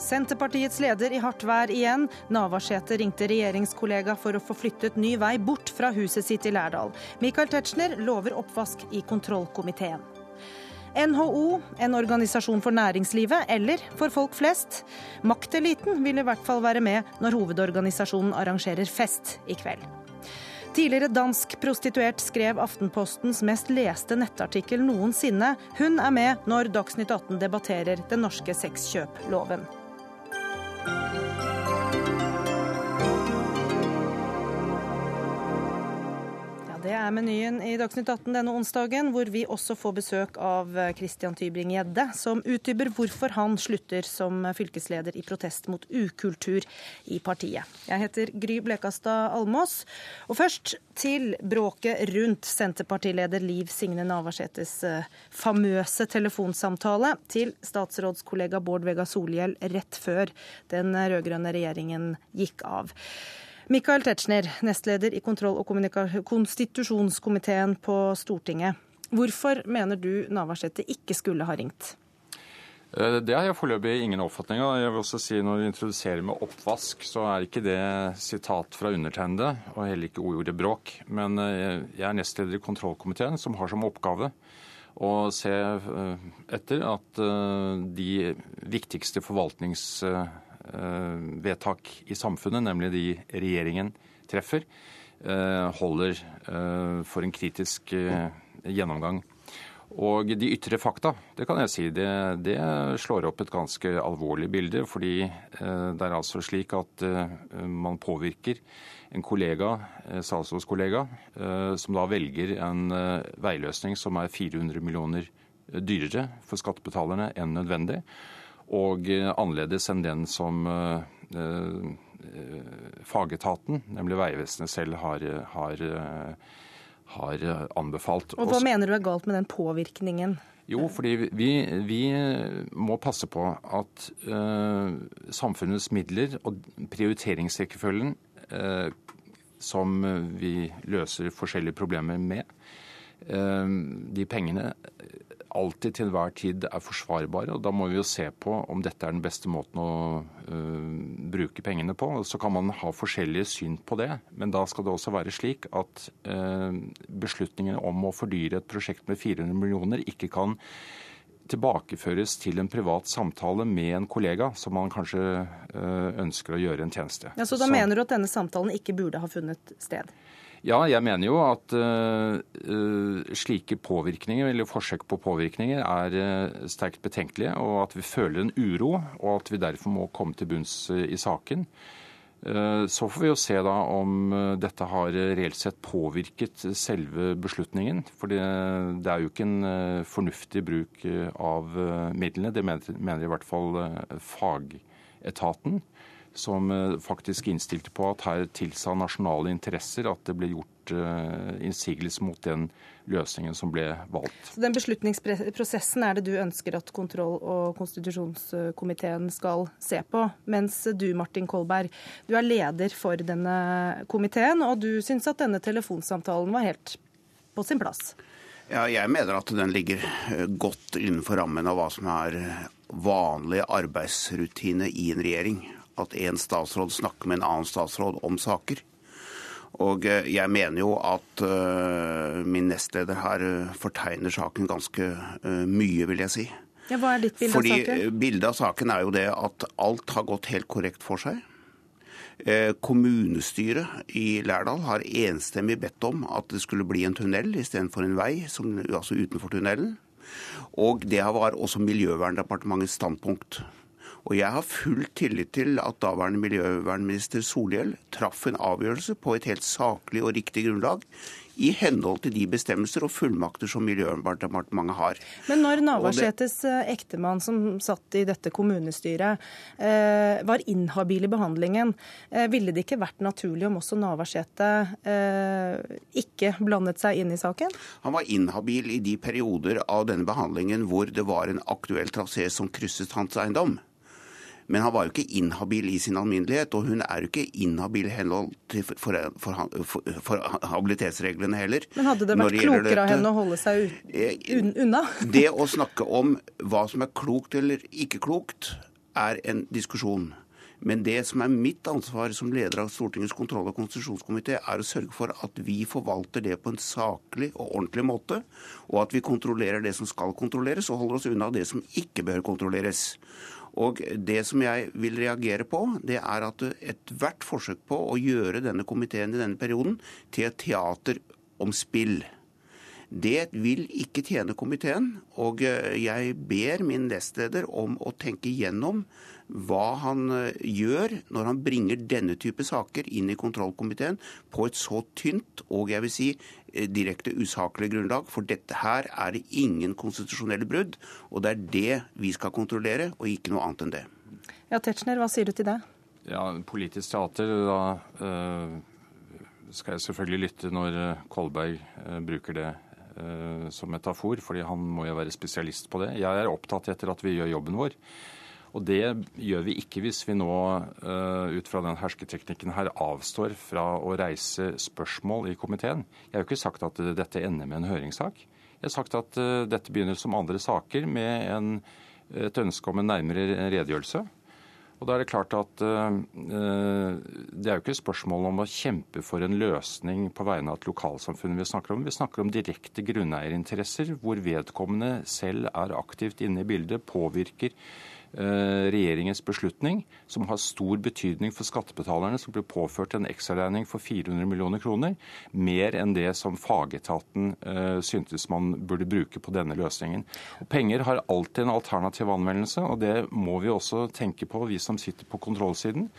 Senterpartiets leder i hardt vær igjen. Navarsete ringte regjeringskollega for å få flyttet ny vei bort fra huset sitt i Lærdal. Michael Tetzschner lover oppvask i kontrollkomiteen. NHO, en organisasjon for næringslivet eller for folk flest. Makteliten vil i hvert fall være med når hovedorganisasjonen arrangerer fest i kveld. Tidligere dansk prostituert skrev Aftenpostens mest leste nettartikkel noensinne. Hun er med når Dagsnytt 18 debatterer den norske sexkjøploven. Det er menyen i Dagsnytt 18 denne onsdagen, hvor vi også får besøk av Christian Tybring-Gjedde, som utdyper hvorfor han slutter som fylkesleder i protest mot ukultur i partiet. Jeg heter Gry Blekastad Almås. Og først til bråket rundt Senterpartileder Liv Signe Navarsetes eh, famøse telefonsamtale til statsrådskollega Bård Vegar Solhjell rett før den rød-grønne regjeringen gikk av. Michael Tetzschner, nestleder i kontroll- og konstitusjonskomiteen på Stortinget. Hvorfor mener du Navarsete ikke skulle ha ringt? Eh, det har jeg foreløpig ingen oppfatning av. Jeg vil også si Når du introduserer med oppvask, så er ikke det sitat fra undertegnede, og heller ikke ordet bråk. Men eh, jeg er nestleder i kontrollkomiteen, som har som oppgave å se eh, etter at de viktigste forvaltnings vedtak i samfunnet, nemlig de regjeringen treffer, eh, holder eh, for en kritisk gjennomgang. Og de ytre fakta, det kan jeg si, det, det, slår opp et ganske alvorlig bilde. Fordi det er altså slik at man påvirker en kollega, statsrådskollega, som da velger en veiløsning som er 400 millioner dyrere for skattebetalerne enn nødvendig og eh, annerledes enn den som eh, eh, fagetaten, nemlig Vegvesenet selv, har, har, har, anbefalt. Og Hva mener du er galt med den påvirkningen? Jo, fordi vi, vi må passe på at uh, samfunnets midler og prioriteringsrekkefølgen uh, som vi løser forskjellige problemer med, uh, de pengene alltid til enhver tid er forsvarbare. og Da må vi jo se på om dette er den beste måten å uh, bruke pengene på. Så kan man ha forskjellige syn på det, men da skal det også være slik at uh, beslutningen om å fordyre et prosjekt med 400 millioner ikke kan tilbakeføres til en privat samtale med en kollega som man kanskje uh, ønsker å gjøre en tjeneste. Ja, Så da så, mener du at denne samtalen ikke burde ha funnet sted? Ja, jeg mener jo at uh, slike påvirkninger, eller forsøk på påvirkninger, er uh, sterkt betenkelige, og at vi føler en uro, og at vi derfor må komme til bunns uh, i saken. Så får vi jo se da om dette har reelt sett påvirket selve beslutningen. For det, det er jo ikke en fornuftig bruk av midlene. Det mener, mener i hvert fall fagetaten som eh, faktisk innstilte på at her tilsa nasjonale interesser at det ble gjort uh, innsigelse mot den løsningen som ble valgt. Så Den beslutningsprosessen er det du ønsker at kontroll- og konstitusjonskomiteen skal se på. Mens du, Martin Kolberg, du er leder for denne komiteen, og du syns at denne telefonsamtalen var helt på sin plass? Ja, jeg mener at den ligger eh, godt innenfor rammen av hva som er vanlig arbeidsrutine i en regjering at en statsråd snakker med en annen statsråd om saker. Og eh, jeg mener jo at uh, min nestleder her uh, fortegner saken ganske mye, vil jeg si. Ja, hva er ditt bilde Fordi, av saken? Bildet av saken er jo det at alt har gått helt korrekt for seg. Kommunestyret i Lærdal har enstemmig bedt om at det skulle bli en tunnel istedenfor en vei, som, altså utenfor tunnelen. Og det var også Miljøverndepartementets standpunkt. Og jeg har full tillit til at daværende miljøvernminister Solhjell traff en avgjørelse på et helt saklig og riktig grunnlag i henhold til de bestemmelser og fullmakter som Miljøverndepartementet har. Men når Navarsetes eh, ektemann, som satt i dette kommunestyret, eh, var inhabil i behandlingen, eh, ville det ikke vært naturlig om også Navarsete ikke blandet seg inn i saken? Han var inhabil i de perioder av denne behandlingen hvor det var en aktuell trasé som krysset hans eiendom. Men han var jo ikke inhabil i sin alminnelighet, og hun er jo ikke inhabil i henhold til for, for, for, for, habilitetsreglene heller. Men hadde det vært klokere av henne å holde seg un, eh, unna? det å snakke om hva som er klokt eller ikke klokt, er en diskusjon. Men det som er mitt ansvar som leder av Stortingets kontroll- og konstitusjonskomité, er å sørge for at vi forvalter det på en saklig og ordentlig måte, og at vi kontrollerer det som skal kontrolleres, og holder oss unna det som ikke bør kontrolleres. Og Det som jeg vil reagere på, det er at ethvert forsøk på å gjøre denne komiteen i denne perioden til et teater om spill det vil ikke tjene komiteen. Og jeg ber min nestleder om å tenke gjennom hva han eh, gjør når han bringer denne type saker inn i kontrollkomiteen på et så tynt og jeg vil si eh, direkte usaklig grunnlag. For dette her er det ingen konstitusjonelle brudd, og det er det vi skal kontrollere, og ikke noe annet enn det. Ja, Tetzschner, hva sier du til det? Ja, Politisk teater, da øh, skal jeg selvfølgelig lytte når Kolberg øh, bruker det som metafor, fordi han må jo være spesialist på det. Jeg er opptatt etter at vi gjør jobben vår. Og det gjør vi ikke hvis vi nå, eh, ut fra den hersketeknikken her, avstår fra å reise spørsmål i komiteen. Jeg har jo ikke sagt at dette ender med en høringssak. Jeg har sagt at eh, dette begynner som andre saker med en, et ønske om en nærmere redegjørelse. Og da er det klart at uh, Det er jo ikke spørsmål om å kjempe for en løsning på vegne av et lokalsamfunn vi snakker om. Vi snakker om direkte grunneierinteresser hvor vedkommende selv er aktivt inne i bildet, påvirker regjeringens beslutning, som har stor betydning for skattebetalerne, som blir påført en ekstraregning for 400 millioner kroner, mer enn det som fagetaten uh, syntes man burde bruke på denne løsningen. Og penger har alltid en alternativ anvendelse, og det må vi også tenke på, vi som sitter på kontrollsiden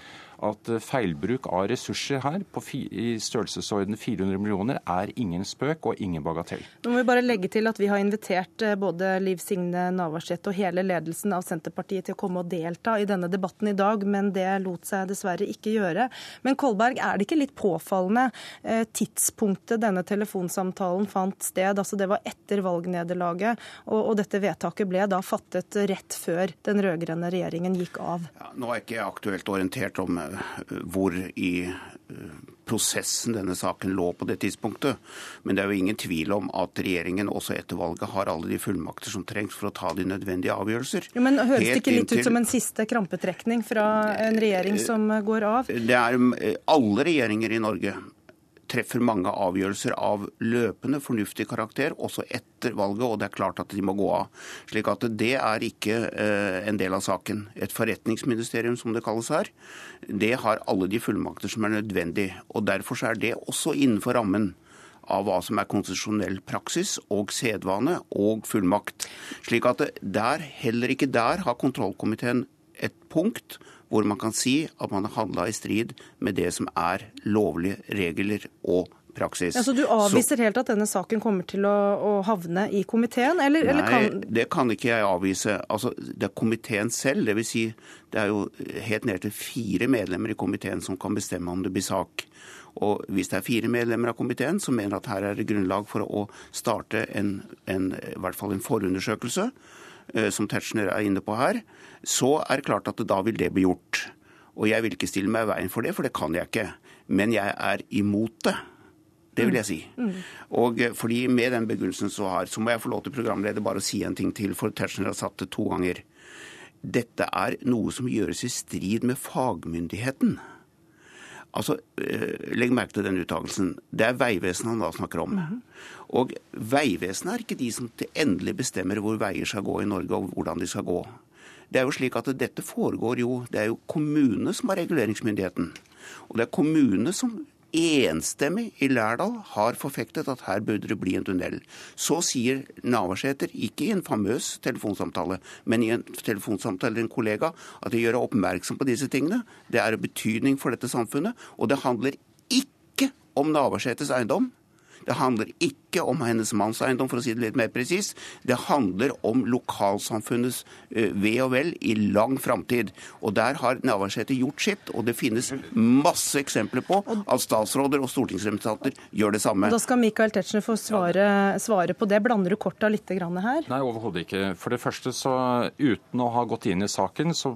at eh, feilbruk av ressurser her på i størrelsesorden 400 millioner er ingen spøk og ingen bagatell. Nå må vi bare legge til at vi har invitert eh, både Liv Signe Navarsete og hele ledelsen av Senterpartiet til å komme og delta i denne debatten i dag, men det lot seg dessverre ikke gjøre. Men Kolberg, er det ikke litt påfallende eh, tidspunktet denne telefonsamtalen fant sted? Altså Det var etter valgnederlaget, og, og dette vedtaket ble da fattet rett før den rød-grønne regjeringen gikk av. Ja, nå er ikke aktuelt orientert om hvor i eh, prosessen denne saken lå på det tidspunktet. Men det er jo ingen tvil om at regjeringen også etter valget har alle de fullmakter som trengs for å ta de nødvendige avgjørelser. Jo, men Høres det ikke litt inntil... ut som en siste krampetrekning fra en regjering som går av? Det er eh, alle regjeringer i Norge treffer mange avgjørelser av løpende fornuftig karakter, også etter valget, og det er klart at de må gå av. Slik at det er ikke eh, en del av saken. Et forretningsministerium, som det kalles her, det har alle de fullmakter som er nødvendig. og Derfor er det også innenfor rammen av hva som er konstitusjonell praksis og sedvane og fullmakt. Slik at der, heller ikke der har kontrollkomiteen et punkt hvor man kan si at man har handla i strid med det som er lovlige regler og praksis. Ja, så du avviser så, helt at denne saken kommer til å, å havne i komiteen, eller, nei, eller kan det kan ikke jeg avvise. Altså, det er komiteen selv, dvs. Si, det er jo helt ned til fire medlemmer i komiteen som kan bestemme om det blir sak. Og hvis det er fire medlemmer av komiteen som mener at her er det grunnlag for å starte en, en, i hvert fall en forundersøkelse, Eh, som Tetzschner er inne på her, så er det klart at da vil det bli gjort. Og jeg vil ikke stille meg i veien for det, for det kan jeg ikke. Men jeg er imot det. Det vil jeg si. Mm. Og eh, fordi Med den begrunnelsen så har, så må jeg få lov til programleder bare å si en ting til, for Tetzschner har satt det to ganger. Dette er noe som gjøres i strid med fagmyndigheten. Altså, eh, Legg merke til den uttalelsen. Det er Vegvesenet han da snakker om. Mm -hmm. Og Vegvesenet er ikke de som til endelig bestemmer hvor veier skal gå i Norge, og hvordan de skal gå. Det er jo slik at Dette foregår jo Det er jo kommunene som har reguleringsmyndigheten. Og det er kommunene som enstemmig i Lærdal har forfektet at her burde det bli en tunnel. Så sier Navarsete, ikke i en famøs telefonsamtale, men i en telefonsamtale til en kollega, at de gjør oppmerksom på disse tingene. Det er av betydning for dette samfunnet, og det handler ikke om Navarsetes eiendom. Det handler ikke om hennes manns eiendom, for å si det litt mer presis. Det handler om lokalsamfunnets eh, ve og vel i lang framtid. Og der har Navarsete gjort sitt, og det finnes masse eksempler på at statsråder og stortingsrepresentanter gjør det samme. Da skal Michael Tetzschner få svare, svare, på det. Blander du korta litt her? Nei, overhodet ikke. For det første, så uten å ha gått inn i saken, så,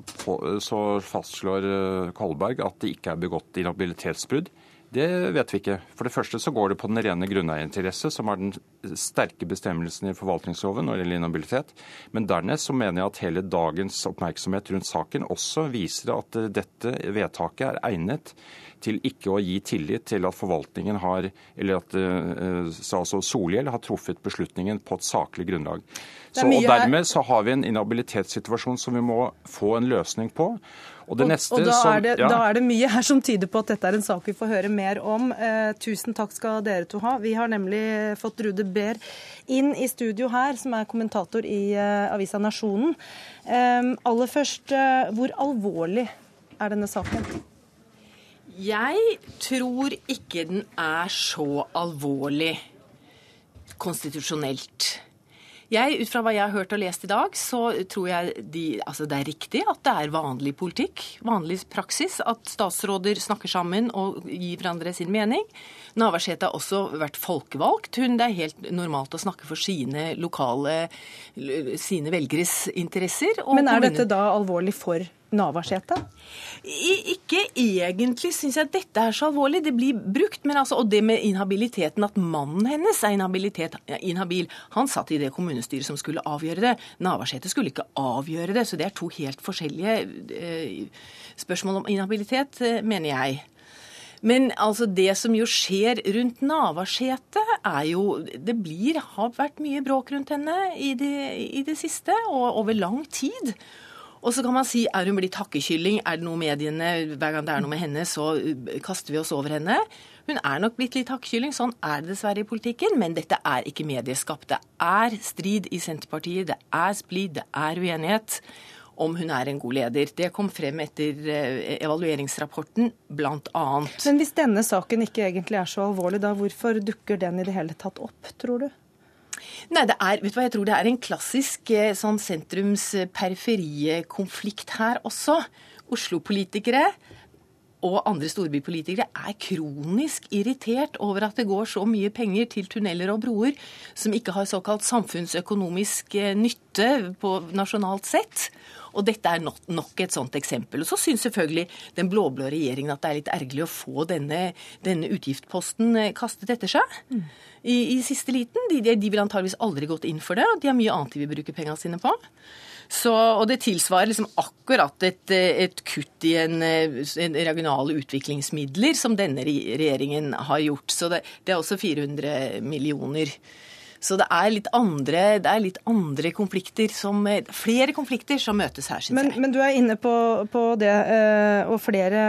så fastslår eh, Kolberg at det ikke er begått inhabilitetsbrudd. Det vet vi ikke. For det første så går det på den rene grunneierinteresse, som er den sterke bestemmelsen i forvaltningsloven når det gjelder inhabilitet. Men dernest så mener jeg at hele dagens oppmerksomhet rundt saken også viser at dette vedtaket er egnet til ikke å gi tillit til at forvaltningen har, eller at uh, altså Solhjell har truffet beslutningen på et saklig grunnlag. Så, og Dermed så har vi en inhabilitetssituasjon som vi må få en løsning på. Og, neste, og da, er det, ja. da, er det, mye her som tyder på at dette er en sak vi får høre mer om. Eh, tusen takk skal dere to ha. Vi har nemlig fått Rude Behr inn i studio her, som er kommentator i eh, avisa Nasjonen. Eh, aller først, eh, hvor alvorlig er denne saken? Jeg tror ikke den er så alvorlig konstitusjonelt. Jeg, ut fra hva jeg har hørt og lest i dag, så tror jeg de, altså det er riktig at det er vanlig politikk, vanlig praksis, at statsråder snakker sammen og gir hverandre sin mening. Navarsete har også vært folkevalgt. Hun, det er helt normalt å snakke for sine lokale, sine velgeres interesser. Men er dette da alvorlig for Navarsete? Ikke egentlig syns jeg dette er så alvorlig. Det blir brukt. Men altså, og det med inhabiliteten, at mannen hennes er inhabil Han satt i det kommunestyret som skulle avgjøre det. Navarsete skulle ikke avgjøre det. Så det er to helt forskjellige eh, spørsmål om inhabilitet, eh, mener jeg. Men altså det som jo skjer rundt Navarsete, er jo Det blir, har vært mye bråk rundt henne i det, i det siste, og over lang tid. Og så kan man si er hun blitt hakkekylling? Er det noe mediene Hver gang det er noe med henne, så uh, kaster vi oss over henne. Hun er nok blitt litt hakkekylling, sånn er det dessverre i politikken. Men dette er ikke medieskapt. Det er strid i Senterpartiet, det er splid, det er uenighet om hun er en god leder. Det kom frem etter uh, evalueringsrapporten, bl.a. Men hvis denne saken ikke egentlig er så alvorlig, da hvorfor dukker den i det hele tatt opp, tror du? Nei, det er, vet du hva, Jeg tror det er en klassisk eh, sånn sentrums-periferie-konflikt her også. Oslo-politikere og andre storbypolitikere er kronisk irritert over at det går så mye penger til tunneler og broer som ikke har såkalt samfunnsøkonomisk eh, nytte på nasjonalt sett. Og dette er nok et sånt eksempel. Og så syns selvfølgelig den blå-blå regjeringen at det er litt ergerlig å få denne, denne utgiftsposten eh, kastet etter seg. Mm. I, I, siste liten. De, de, ville antageligvis aldri gått inn for det. og De har mye annet de vil bruke pengene sine på. Så, og det tilsvarer liksom akkurat et, et kutt i en, en, regionale utviklingsmidler som denne regjeringen har gjort. Så det, det er også 400 millioner. Så det er litt andre, er litt andre konflikter som Flere konflikter som møtes her, syns jeg. Men du er inne på, på, det, eh, og flere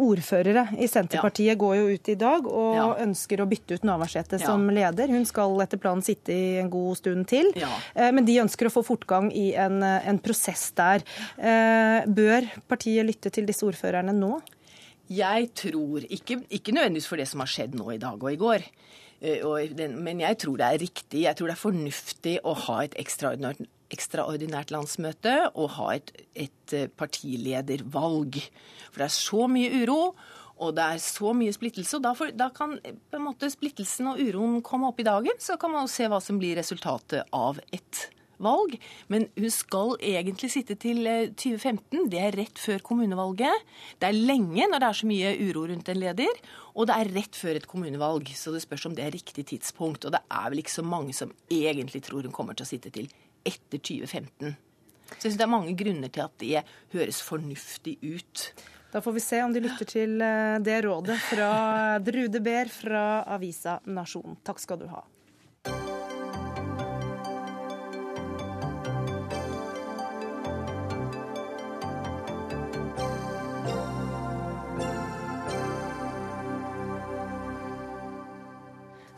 ordførere i Senterpartiet ja. går jo ut i dag og ja. ønsker å bytte ut Navarsete ja. som leder. Hun skal etter planen sitte i en god stund til. Eh, men de ønsker å få fortgang i en, en prosess der. Eh, bør partiet lytte til disse ordførerne nå? Jeg tror ikke, ikke nødvendigvis for det som har skjedd nå i dag og i går. Eh, men jeg tror det er riktig, jeg tror det er fornuftig å ha et ekstraordinært, ekstraordinært landsmøte og ha et, et eh, partiledervalg. For det er så mye uro. Og det er så mye splittelse, og da, for, da kan en måte splittelsen og uroen komme opp i dagen. Så kan man se hva som blir resultatet av et valg. Men hun skal egentlig sitte til 2015. Eh, det er rett før kommunevalget. Det er lenge når det er så mye uro rundt en leder. Og det er rett før et kommunevalg, så det spørs om det er riktig tidspunkt. Og det er vel ikke så mange som egentlig tror hun kommer til å sitte til etter 2015. Så jeg synes det er mange grunner til at det høres fornuftig ut. Da får vi se om de lytter til eh, det rådet fra Drude Behr fra avisa Nasjon. Takk skal du ha.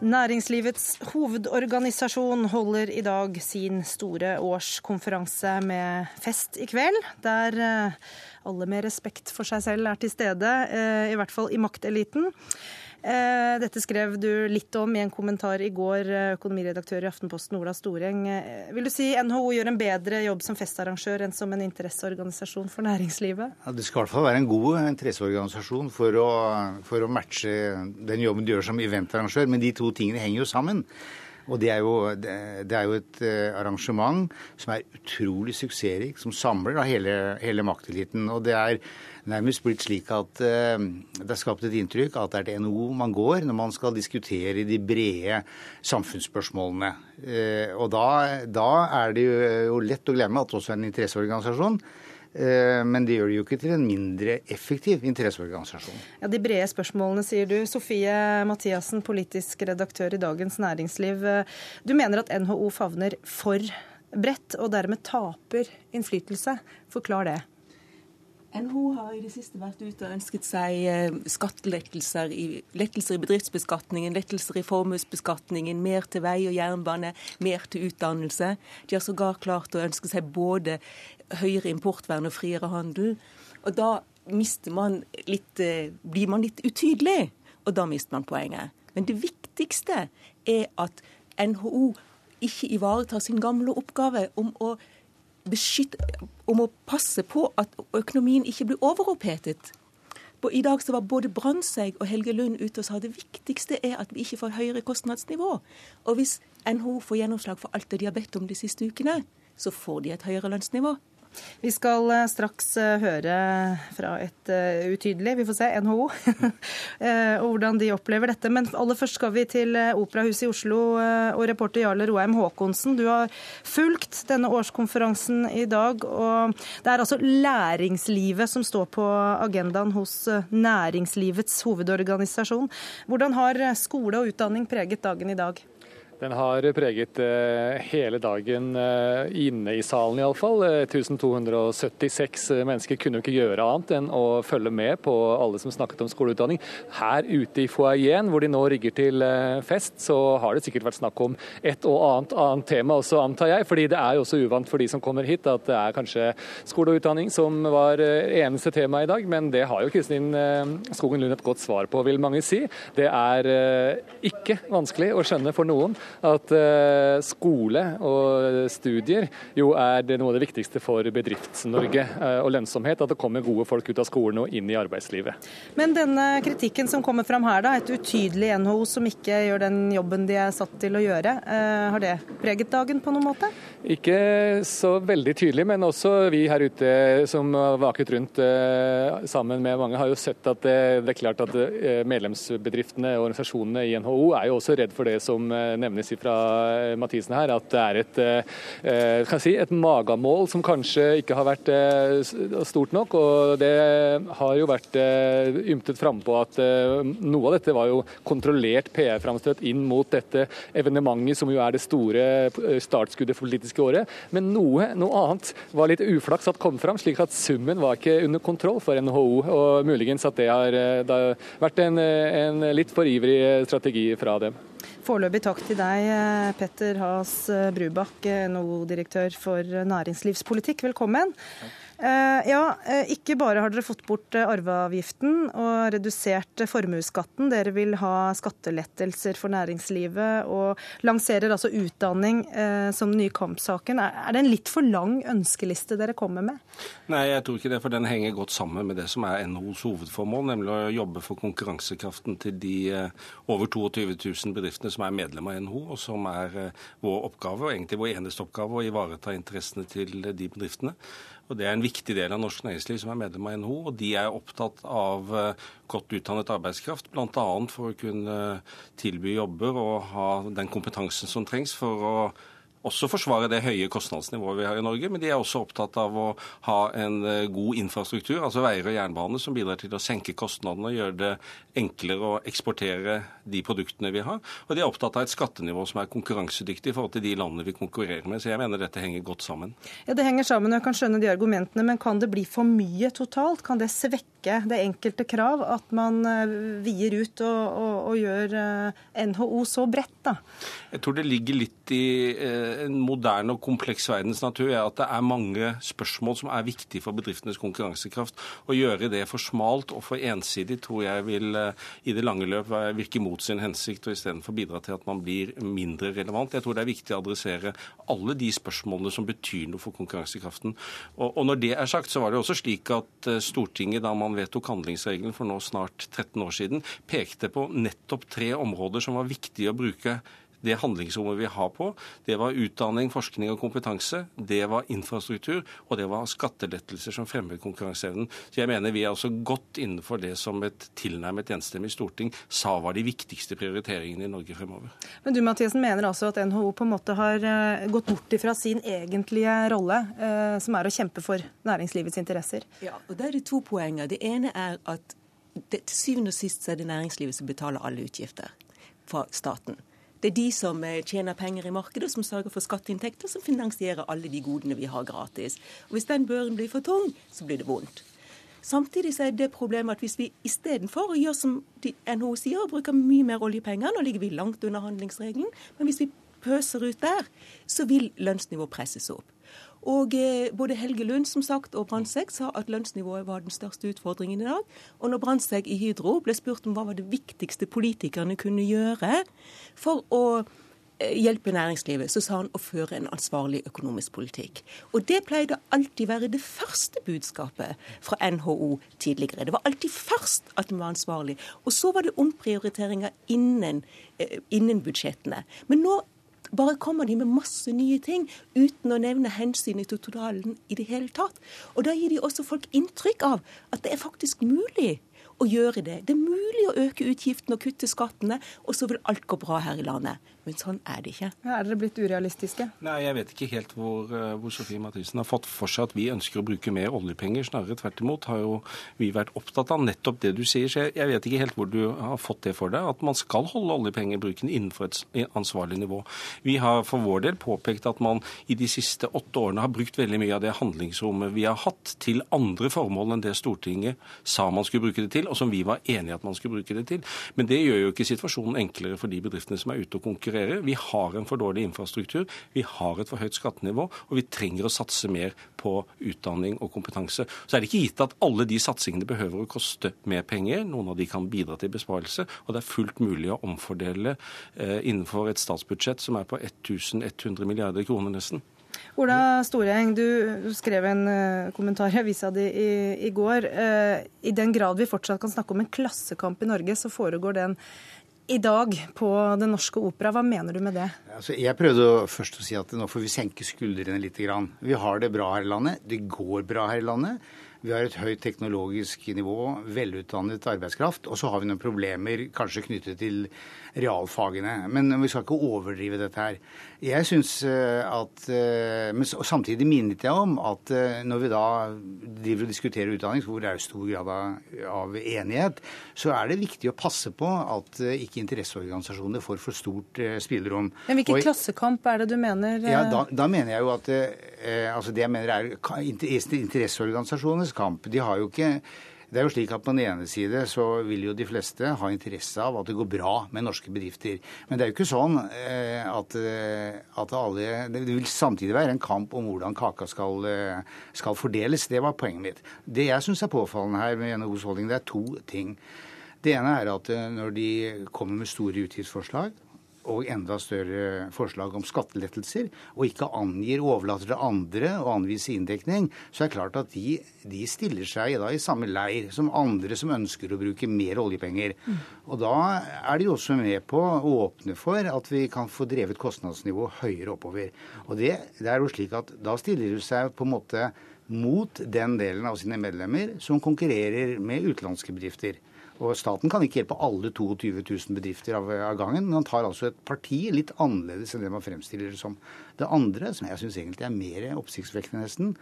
Næringslivets hovedorganisasjon holder i dag sin store årskonferanse med fest i kveld, der eh, alle med respekt for seg selv er til stede, eh, i hvert fall i makteliten. Eh, dette skrev du litt om i en kommentar i går, eh, økonomiredaktør i Aftenposten Ola Storeng. Eh, vil du si NHO gjør en bedre jobb som festarrangør enn som en interesseorganisasjon for næringslivet? Ja, det skal i hvert fall være en god interesseorganisasjon for å, for å matche den jobben du gjør som eventarrangør, men de to tingene henger jo sammen. Og det er, jo, det er jo et eh, arrangement som er utrolig suksessrikt, som samler da hele, hele makteliten. Og det er nærmest blitt slik at uh, det er skapt et inntrykk at det er til NHO man går når man skal diskutere de brede samfunnsspørsmålene. Uh, og da, da, er det jo lett å glemme at også en interesseorganisasjon. Eh, men det gjør det jo ikke til en mindre effektiv interesseorganisasjon. Ja, De brede spørsmålene, sier du. Sofie Mathiassen, politisk redaktør i Dagens Næringsliv. Du mener at NHO favner for bredt, og dermed taper innflytelse. Forklar det. NHO har i det siste vært ute og ønsket seg eh, skattelettelser i, lettelser i bedriftsbeskatningen, lettelser i formuesbeskatningen, mer til vei og jernbane, mer til utdannelse. De har sågar klart å ønske seg både høyere importvern og friere handel. Og da man litt, eh, blir man litt utydelig, og da mister man poenget. Men det viktigste er at NHO ikke ivaretar sin gamle oppgave om å beskytte, om å passe på at økonomien ikke blir overopphetet. I dag så var både Brandtzæg og Helge Lund ute og sa det viktigste er at vi ikke får høyere kostnadsnivå. Og hvis NHO får gjennomslag for alt det de har bedt om de siste ukene, så får de et høyere lønnsnivå. Vi skal eh, straks eh, høre fra et uh, utydelig, vi får se, NHO, og hvordan de opplever dette. Men aller først skal vi til Operahuset i Oslo og reporter Jarle Roheim Haakonsen. Du har fulgt denne årskonferansen i dag, og det er altså læringslivet som står på agendaen hos næringslivets hovedorganisasjon. Hvordan har skole og utdanning preget dagen i dag? Den har preget eh, hele dagen eh, inne i salen iallfall. 1276 eh, mennesker kunne jo ikke gjøre annet enn å følge med på alle som snakket om skoleutdanning. Her ute i foajeen, hvor de nå rigger til fest, så har det sikkert vært snakk om et og annet annet tema også, antar jeg. fordi det er jo også uvant for de som kommer hit at det er kanskje skole og utdanning som var eneste tema i dag. Men det har jo Kristin Skogen Lund et godt svar på, vil mange si. Det er ikke vanskelig å skjønne for noen at eh, skole og studier jo er noe av det viktigste for Bedrifts-Norge eh, og lønnsomhet. At det kommer gode folk ut av skolen og inn i arbeidslivet. Men denne kritikken som kommer fram her, da, et utydelig NHO som ikke gjør den jobben de er satt til å gjøre, eh, har det preget dagen på noen måte? Ikke så veldig tydelig, men også vi her ute som vaket rundt sammen med mange, har jo sett at det, det er klart at medlemsbedriftene og organisasjonene i NHO er jo også redd for det som nevnes nevnes fra eh, Mathisen her, at det er et, eh, kan si, et magamål som kanskje ikke har vært eh, stort nok. og Det har jo vært ymtet frampå at noe av dette var jo kontrollert PR-framstøt inn mot dette evenementet, som jo er det store startskuddet for politiske året. Men noe, noe annet var litt uflaks at kom fram, slik at summen var ikke under kontroll for NHO. Og muligens at det har, det har vært en, en litt for ivrig strategi fra dem. Foreløpig takk til deg, eh, Petter Has Brubakk, eh, NHO-direktør for næringslivspolitikk. Velkommen. Takk. Eh, ja, eh, ikke bare har dere fått bort eh, arveavgiften og redusert formuesskatten. Dere vil ha skattelettelser for næringslivet og lanserer altså utdanning som den nye kampsaken. Er det en litt for lang ønskeliste dere kommer med? Nei, jeg tror ikke det, for den henger godt sammen med det som er NHOs hovedformål, nemlig å jobbe for konkurransekraften til de over 22 000 bedriftene som er medlem av NHO, og som er vår oppgave, og egentlig vår eneste oppgave, å ivareta interessene til de bedriftene. Og Det er en viktig del av norsk næringsliv som er medlem av NHO. og De er opptatt av eh, godt utdannet arbeidskraft, bl.a. for å kunne tilby jobber og ha den kompetansen som trengs for å også forsvare det høye kostnadsnivået vi har i Norge, men de er også opptatt av å ha en eh, god infrastruktur, altså veier og jernbane, som bidrar til å senke kostnadene og gjøre det enklere å eksportere de produktene vi har. Og de er opptatt av et skattenivå som er konkurransedyktig i forhold til de landene vi konkurrerer med. Så jeg mener dette henger godt sammen. Ja, Det henger sammen, og jeg kan skjønne de argumentene, men kan det bli for mye totalt? Kan det svekke det enkelte krav at man eh, vier ut og, og, og gjør eh, NHO så bredt, da? Jeg tror det ligger litt i en moderne og kompleks verdens natur er at det er mange spørsmål som er viktige for bedriftenes konkurransekraft. Å gjøre det for smalt og for ensidig tror jeg vil eh, i det lange løp virke mot sin hensikt, og istedenfor bidra til at man blir mindre relevant. Jeg tror det er viktig å adressere alle de spørsmålene som betyr noe for konkurransekraften. Og, når det er sagt, så var det også slik at eh, Stortinget, da man vedtok handlingsregelen for nå snart 13 år siden, pekte på nettopp tre områder som var viktige å bruke det handlingsrommet vi har på, det var utdanning, forskning og kompetanse, det var infrastruktur, og det var skattelettelser som fremmer konkurranseevnen. Så jeg mener vi er også godt innenfor det som et tilnærmet enstemmig storting sa var de viktigste prioriteringene i Norge fremover. Men du Mathiesen, mener altså at NHO på en måte har eh, gått bort ifra sin egentlige rolle, eh, som er å kjempe for næringslivets interesser? Ja, og der er det to poenger. Det ene er at det, til syvende og sist er det næringslivet som betaler alle utgifter fra staten. Det er de som eh, tjener penger i markedet, som sørger for skatteinntekter, som finansierer alle de godene vi har gratis. Og Hvis den børen blir for tung, så blir det vondt. Samtidig så er det problemet at hvis vi istedenfor å gjøre som NHO sier, og bruker mye mer oljepenger, nå ligger vi langt under handlingsregelen, men hvis vi pøser ut der, så vil lønnsnivået presses opp. Og eh, både Helge Lund som sagt, og Brandtzæg sa at lønnsnivået var den største utfordringen i dag. Og når Brandtzæg i Hydro ble spurt om hva var det viktigste politikerne kunne gjøre for å eh, hjelpe næringslivet, så sa han å føre en ansvarlig økonomisk politikk. Og det pleide alltid være det første budskapet fra NHO tidligere. Det var alltid først at den var ansvarlig. Og så var det omprioriteringer innen, eh, innen budsjettene. Men nå bare kommer de med masse nye ting uten å nevne hensynet til totalen i det hele tatt. Og da gir de også folk inntrykk av at det er faktisk mulig å gjøre det. Det er mulig å øke utgiftene og kutte skattene, og så vil alt gå bra her i landet. Men sånn er det ikke. Ja, er dere blitt urealistiske? Nei, Jeg vet ikke helt hvor, eh, hvor Sofie Mathisen har fått for seg at vi ønsker å bruke mer oljepenger. Snarere tvert imot har jo vi vært opptatt av nettopp det du sier. Så jeg, jeg vet ikke helt hvor du har fått det for deg, at man skal holde oljepengebruken innenfor et ansvarlig nivå. Vi har for vår del påpekt at man i de siste åtte årene har brukt veldig mye av det handlingsrommet vi har hatt, til andre formål enn det Stortinget sa man skulle bruke det til, og som vi var enige at man skulle bruke det til. Men det gjør jo ikke situasjonen enklere for de bedriftene som er ute og konkurrerer konkurrere. Vi har en for dårlig infrastruktur, vi har et for høyt skattenivå, og vi trenger å satse mer på utdanning og kompetanse. Så er det ikke gitt at alle de satsingene behøver å koste mer penger. Noen av de kan bidra til besparelse, og det er fullt mulig å omfordele eh, innenfor et statsbudsjett som er på 1100 milliarder kroner nesten. Ola Storeng, du skrev en uh, kommentar i avisa di i, går. Uh, I den grad vi fortsatt kan snakke om en klassekamp i Norge, så foregår den i dag på Den norske opera. Hva mener du med det? Altså, jeg prøvde først å si at nå får vi senke skuldrene litt. Vi har det bra her i landet. Det går bra her i landet. Vi har et høyt teknologisk nivå, velutdannet arbeidskraft. Og så har vi noen problemer kanskje knyttet til realfagene. Men vi skal ikke overdrive dette her. Jeg synes eh, at eh, Men samtidig minnet jeg om at eh, når vi da driver og diskuterer utdanning, hvor det er stor grad av enighet, så er det viktig å passe på at ikke interesseorganisasjoner får for stort spillerom. Men hvilken og, klassekamp er det du mener? Ja, da, da mener jeg jo at altså Det jeg mener er interesseorganisasjonenes kamp. De har jo ikke det er jo slik at På den ene side så vil jo de fleste ha interesse av at det går bra med norske bedrifter. Men det er jo ikke sånn eh, at, eh, at alle Det vil samtidig være en kamp om hvordan kaka skal, eh, skal fordeles. Det var poenget mitt. Det jeg syns er påfallende her med NHOs holdning, det er to ting. Det ene er at når de kommer med store utgiftsforslag, og enda større forslag om skattelettelser, og ikke angir, overlater til andre å anvise inndekning, så er det klart at de, de stiller seg da i samme leir som andre som ønsker å bruke mer oljepenger. Mm. Og da er de også med på å åpne for at vi kan få drevet kostnadsnivået høyere oppover. Og det, det er jo slik at da stiller de seg på en måte mot den delen av sine medlemmer som konkurrerer med utenlandske bedrifter. Og Staten kan ikke hjelpe alle 22 000 bedrifter av, gangen, men han tar altså et parti litt annerledes enn det man fremstiller det som. Det andre, som jeg syns egentlig er mer oppsiktsvekkende nesten,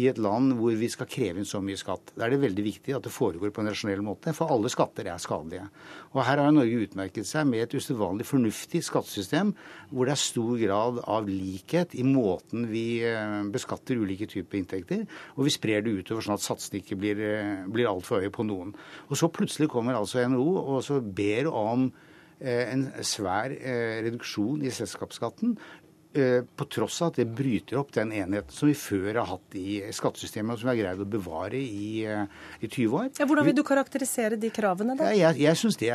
i et land hvor vi skal kreve inn så mye skatt, da er det veldig viktig at det foregår på en rasjonell måte, for alle skatter er skadelige. Og her har Norge utmerket seg med et usedvanlig fornuftig skattesystem, hvor det er stor grad av likhet i måten vi eh, beskatter ulike typer inntekter, og vi sprer det utover sånn at satsene ikke blir, eh, blir altfor høye på noen. Og så plutselig kommer altså NHO og så ber om eh, en svær reduksjon i selskapsskatten på tross av at det bryter opp den enheten som vi før har hatt i skattesystemet, og som vi har greid å bevare i, eh, i 20 år. Ja, hvordan vil du karakterisere de kravene, da? Jeg, jeg syns det,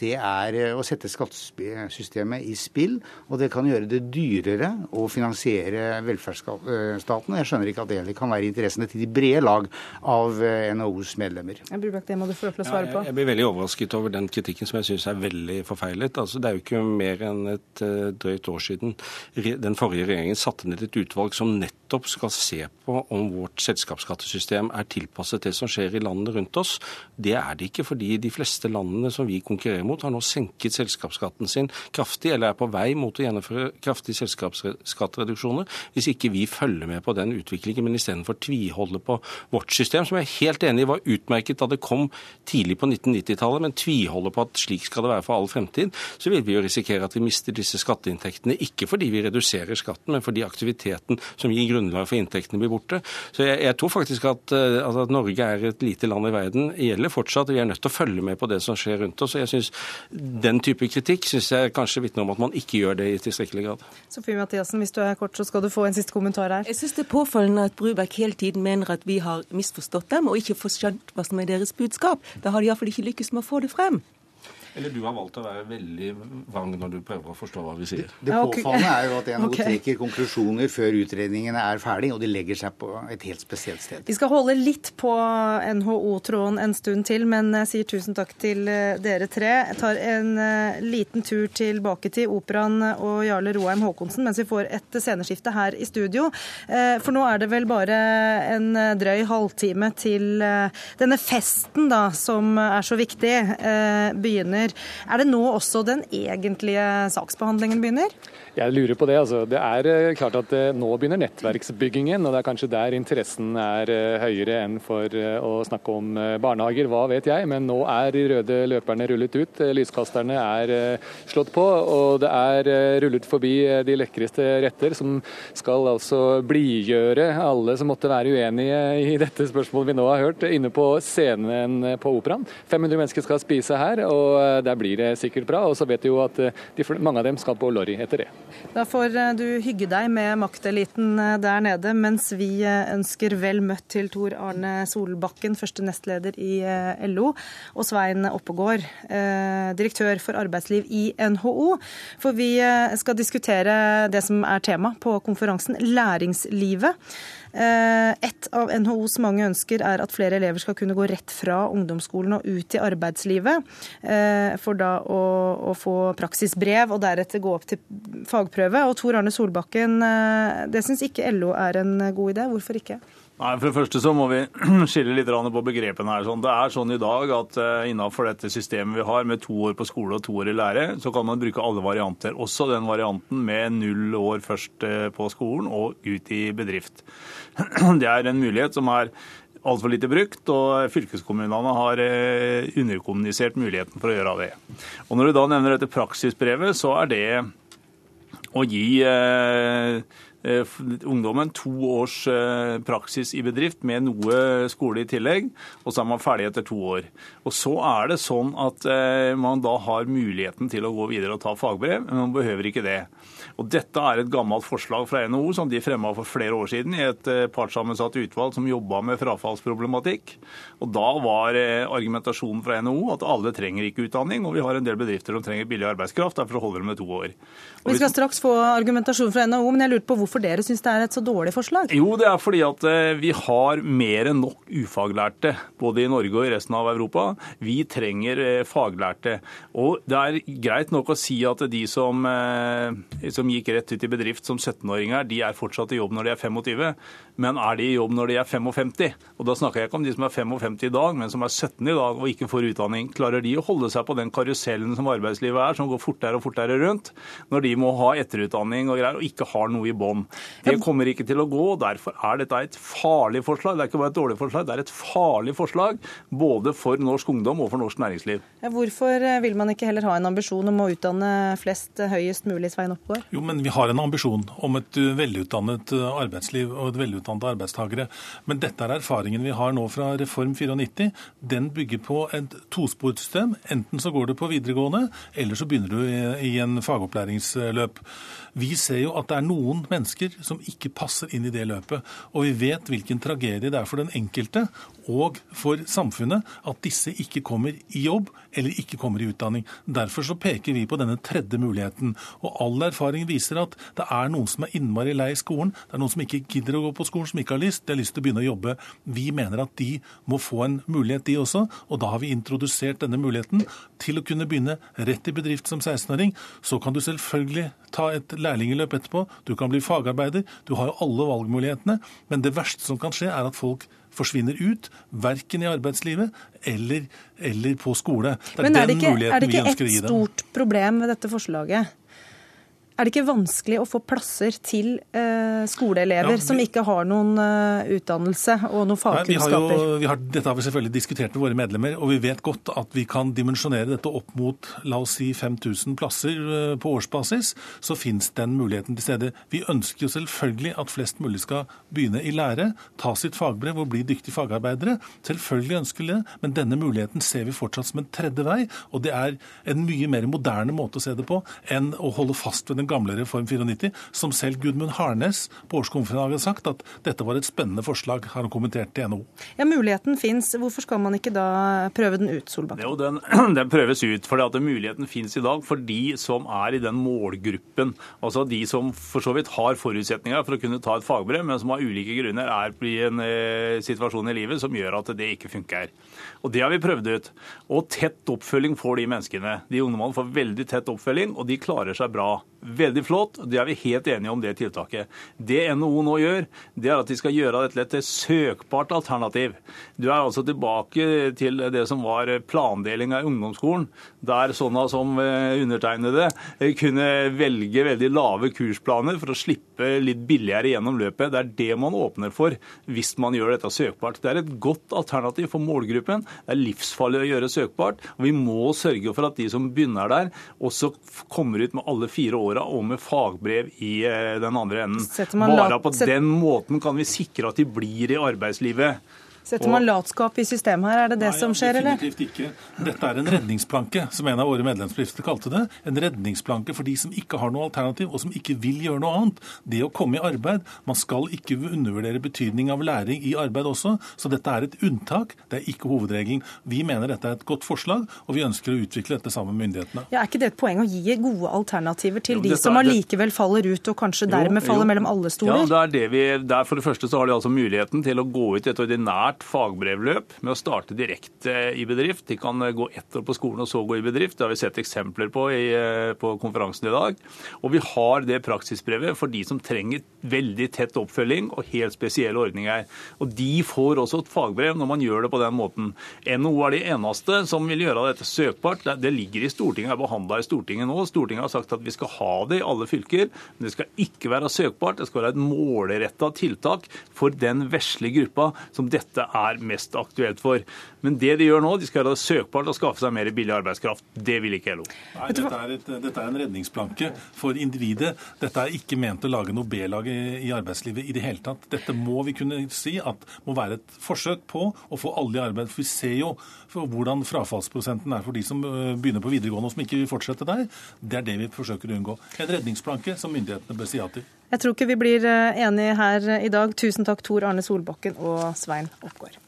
det, er eh, å sette skattesystemet i spill, og det kan gjøre det dyrere å finansiere velferdsstaten. Jeg skjønner ikke at det heller kan være interessene til de brede lag av NHOs medlemmer. Brubak, det må du få lov til å svare på. Ja, jeg, jeg blir veldig overrasket over den kritikken som jeg syns er veldig forfeilet. Altså, det er jo ikke mer enn et drøyt år siden den forrige regjeringen satte ned et utvalg som nettopp skal se på om vårt selskapsskattesystem er tilpasset det som skjer i landene rundt oss. Det er det ikke, fordi de fleste landene som vi konkurrerer mot, har nå senket selskapsskatten sin kraftig, eller er på vei mot å gjennomføre kraftige selskapsskattereduksjoner, hvis ikke vi følger med på den utviklingen, men istedenfor tviholder på vårt system, som jeg er helt enig i var utmerket da det kom tidlig på 1990-tallet, men tviholder på at slik skal det være for all fremtid, så vil vi jo risikere at vi mister disse skatteinntektene, ikke fordi vi reduserer skatten, men fordi aktiviteten som gir grunnlag for inntektene, blir borte. Så jeg, jeg tror faktisk at, eh, altså at, Norge er et lite land i verden, Det gjelder fortsatt. Vi er nødt til å følge med på det som skjer rundt oss. og jeg synes Den type kritikk synes jeg kanskje vitner om at man ikke gjør det i tilstrekkelig grad. Sofie Mathiassen, hvis du er kort, så skal du få en siste kommentar her. Jeg synes det er påfallende at Brubekk hele tiden mener at vi har misforstått dem og ikke forstått hva som er deres budskap. Da har de iallfall ikke lykkes med å få det frem. Eller du har valgt å være veldig vang når du prøver å forstå hva vi sier. Det, det påfallende er jo at NHO okay. trekker konklusjoner før utredningene er ferdig, og de legger seg på et helt spesielt sted. Vi skal holde litt på NHO-tråden en stund til, men jeg sier tusen takk til eh, dere tre. Jeg tar en uh, liten tur tilbake til Operaen og Jarle Roheim Haakonsen mens vi får et sceneskifte her i studio. Uh, for nå er det vel bare en drøy halvtime til denne festen da, som er så viktig, begynner begynner. Er det nå også den egentlige saksbehandlingen begynner? Jeg lurer på det. altså. Det er eh, klart at eh, Nå begynner nettverksbyggingen, og det er kanskje der interessen er eh, høyere enn for å snakke om barnehager. Hva vet jeg, men nå er de røde løperne rullet ut. Lyskasterne er slått på, og det er rullet forbi de lekreste retter, som skal altså blidgjøre alle som måtte være uenige i dette spørsmålet vi nå har hørt, inne på scenen på Operaen. 500 mennesker skal spise her, og der blir det sikkert bra. Og så vet vi jo at de, mange av dem skal på Lorry etter det. Da får eh, du hygge deg med makteliten eh, der nede, mens vi eh, ønsker vel møtt til Tor Arne Solbakken, første nestleder i LO, og Svein Oppegård, direktør for arbeidsliv i NHO. For vi skal diskutere det som er tema på konferansen, læringslivet. Eh, et av NHOs mange ønsker er at flere elever skal kunne gå rett fra ungdomsskolen og ut i arbeidslivet, eh, for da å, å få praksisbrev og deretter gå opp til fagprøve. Og Tor Arne Solbakken, eh, det syns ikke LO er en god idé. Hvorfor ikke? Nei, For det første så må vi skille litt på begrepene her. Det er sånn i dag at uh, innenfor dette systemet vi har med to år på skole og to år i lære, så kan man bruke alle varianter. Også den varianten med null år først uh, på skolen og ut i bedrift. Det er en mulighet som er altfor lite brukt, og fylkeskommunene har uh, underkommunisert muligheten for å gjøre det. Og Når du da nevner dette praksisbrevet, så er det å gi Eh, ungdommen to års eh, praksis i bedrift med noe skole i tillegg, og så er man ferdig etter to år. Og Så er det sånn at eh, man da har muligheten til å gå videre og ta fagbrev, men man behøver ikke det. Og Dette er et gammelt forslag fra NHO som de fremma for flere år siden i et partssammensatt utvalg som jobba med frafallsproblematikk. Og Da var argumentasjonen fra NHO at alle trenger ikke utdanning, og vi har en del bedrifter som trenger billig arbeidskraft, derfor holder det med to år. Og vi skal straks få argumentasjon fra NHO, men jeg lurte på hvorfor hvorfor dere syns det er et så dårlig forslag? Jo, det er fordi at eh, vi har mer enn nok ufaglærte, både i Norge og i resten av Europa. Vi trenger eh, faglærte. Og det er greit nok å si at de som, eh, som gikk rett ut i bedrift som 17-åringer, de er fortsatt i jobb når de er 25. Men er de i jobb når de er 55? Og da snakker jeg ikke om de som er 55 i dag, men som er 17 i dag og ikke får utdanning. Klarer de å holde seg på den karusellen som arbeidslivet er, som går fortere og fortere rundt, når de må ha etterutdanning og greier, og ikke har noe i bånn? Det kommer ikke til å gå. Derfor er dette et farlig forslag. Det er ikke bare et dårlig forslag, det er et farlig forslag både for norsk ungdom og for norsk næringsliv. Ja, hvorfor eh, vil man ikke heller ha en ambisjon om å utdanne flest eh, høyest mulig, Svein Oppgaard? Jo, men vi har en ambisjon om et eh, velutdannet arbeidsliv og et velutdannede arbeidstakere. Men dette er erfaringen vi har nå fra Reform 94. Den bygger på et tosporsystem. Enten så går du på videregående, eller så begynner du i en fagopplæringsløp. Vi ser jo at det er noen mennesker som ikke passer inn i det løpet. Og vi vet hvilken tragedie det er for den enkelte og for samfunnet at disse ikke kommer i jobb eller ikke kommer i utdanning. Derfor så peker vi på denne tredje muligheten. Og all erfaring viser at det er noen som er innmari lei skolen. Det er noen som ikke gidder å gå på skolen, som ikke har lyst. De har lyst til å begynne å jobbe. Vi mener at de må få en mulighet, de også. Og da har vi introdusert denne muligheten til å kunne begynne rett i bedrift som 16-åring. Så kan du selvfølgelig ta et lærlingløp etterpå. Du kan bli fagarbeider. Du har jo alle valgmulighetene. Men det verste som kan skje, er at folk forsvinner ut, verken i arbeidslivet eller, eller på skole. Det er, Men er det ikke, er det ikke et stort problem ved dette forslaget? Er det ikke vanskelig å få plasser til eh, skoleelever ja, vi, som ikke har noen uh, utdannelse og noen fagkunnskaper? Nei, vi har jo, dette har vi selvfølgelig diskutert med våre medlemmer, og vi vet godt at vi kan dimensjonere dette opp mot la oss si 5000 plasser uh, på årsbasis. Så finnes den muligheten til stede. Vi ønsker jo selvfølgelig at flest mulig skal begynne i lære, ta sitt fagbrev og bli dyktige fagarbeidere. Selvfølgelig ønsker vi det, men denne muligheten ser vi fortsatt som en tredje vei. Og det er en mye mer moderne måte å se det på enn å holde fast ved den den gamle Reform 94, som selv Gudmund Harnes på årskonferansen har sagt at dette var et spennende forslag, har han kommentert til NHO. Ja, Muligheten fins. Hvorfor skal man ikke da prøve den ut, Solbakken? Jo, den, den, prøves ut fordi at muligheten fins i dag for de som er i den målgruppen. Altså de som for så vidt har forutsetninger for å kunne ta et fagbrev, men som av ulike grunner er i en eh, situasjon i livet som gjør at det ikke funker. Og Det har vi prøvd ut. Og tett oppfølging får de menneskene. De ungdommene får veldig tett oppfølging, og de klarer seg bra. Veldig flott. Det er vi helt enige om, det tiltaket. Det NHO nå gjør, det er at de skal gjøre dette til et søkbart alternativ. Du er altså tilbake til det som var plandeling av ungdomsskolen, der sånne som eh, undertegnede eh, kunne velge veldig lave kursplaner for å slippe litt billigere gjennom løpet. Det er det man åpner for hvis man gjør dette søkbart. Det er et godt alternativ for målgruppen. Det er livsfarlig å gjøre søkbart. og Vi må sørge for at de som begynner der, også kommer ut med alle fire år åra og med fagbrev i eh, den andre enden. Bare på den måten kan vi sikre at de blir i arbeidslivet. Setter man latskap i systemet her, er det det Nei, som skjer, eller? Definitivt ikke. Dette er en redningsplanke, som en av våre medlemsbedrifter kalte det. En redningsplanke for de som ikke har noe alternativ, og som ikke vil gjøre noe annet. Det å komme i arbeid. Man skal ikke undervurdere betydning av læring i arbeid også, så dette er et unntak, det er ikke hovedregelen. Vi mener dette er et godt forslag, og vi ønsker å utvikle dette sammen med myndighetene. Ja, Er ikke det et poeng å gi gode alternativer til jo, de som allikevel faller ut, og kanskje dermed jo, faller mellom alle stoler? Ja, det er det vi, der For det første så har de altså muligheten til å gå ut i et ordinært ordinært fagbrevløp med å starte direkte i bedrift. De kan gå ett år på skolen og så gå i bedrift. Det har vi sett eksempler på i, eh, på konferansen i dag. Og vi har det praksisbrevet for de som trenger veldig tett oppfølging og helt spesielle ordninger. Og de får også et fagbrev når man gjør det på den måten. NHO er de eneste som vil gjøre dette søkbart. Det ligger i Stortinget, er behandla i Stortinget nå. Stortinget har sagt at vi skal ha det i alle fylker, men det skal ikke være søkbart. Det skal være et målretta tiltak for den vesle gruppa som dette er mest aktuelt for. Men det de gjør nå, de skal gjøre det søkbart å skaffe seg mer billig arbeidskraft. Det vil ikke LO. Nei, dette er, et, dette er en redningsplanke for individet. Dette er ikke ment å lage noe B-lag i, arbeidslivet i det hele tatt. Dette må vi kunne si at må være et forsøk på å få alle i arbeid. For vi ser jo hvordan frafallsprosenten er for de som øh, begynner på videregående og som ikke vil fortsette der. Det er det vi forsøker å unngå. En redningsplanke som myndighetene bør si ja til. Jeg tror ikke vi blir øh, enige her i dag. Tusen takk, Tor Arne Solbakken og Svein Oppgaard.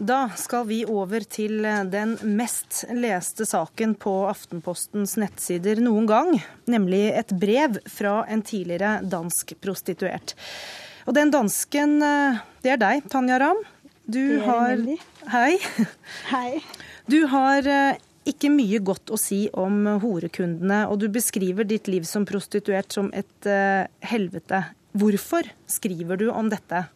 Da skal vi over til den mest leste saken på Aftenpostens nettsider noen gang, nemlig et brev fra en tidligere dansk prostituert. Og den dansken, eh, det er deg, Tanja Ram. Du er har. Hei. Hei. Du har eh, ikke mye godt å si om horekundene, og du beskriver ditt liv som prostituert som et helvete. Hvorfor skriver du om dette?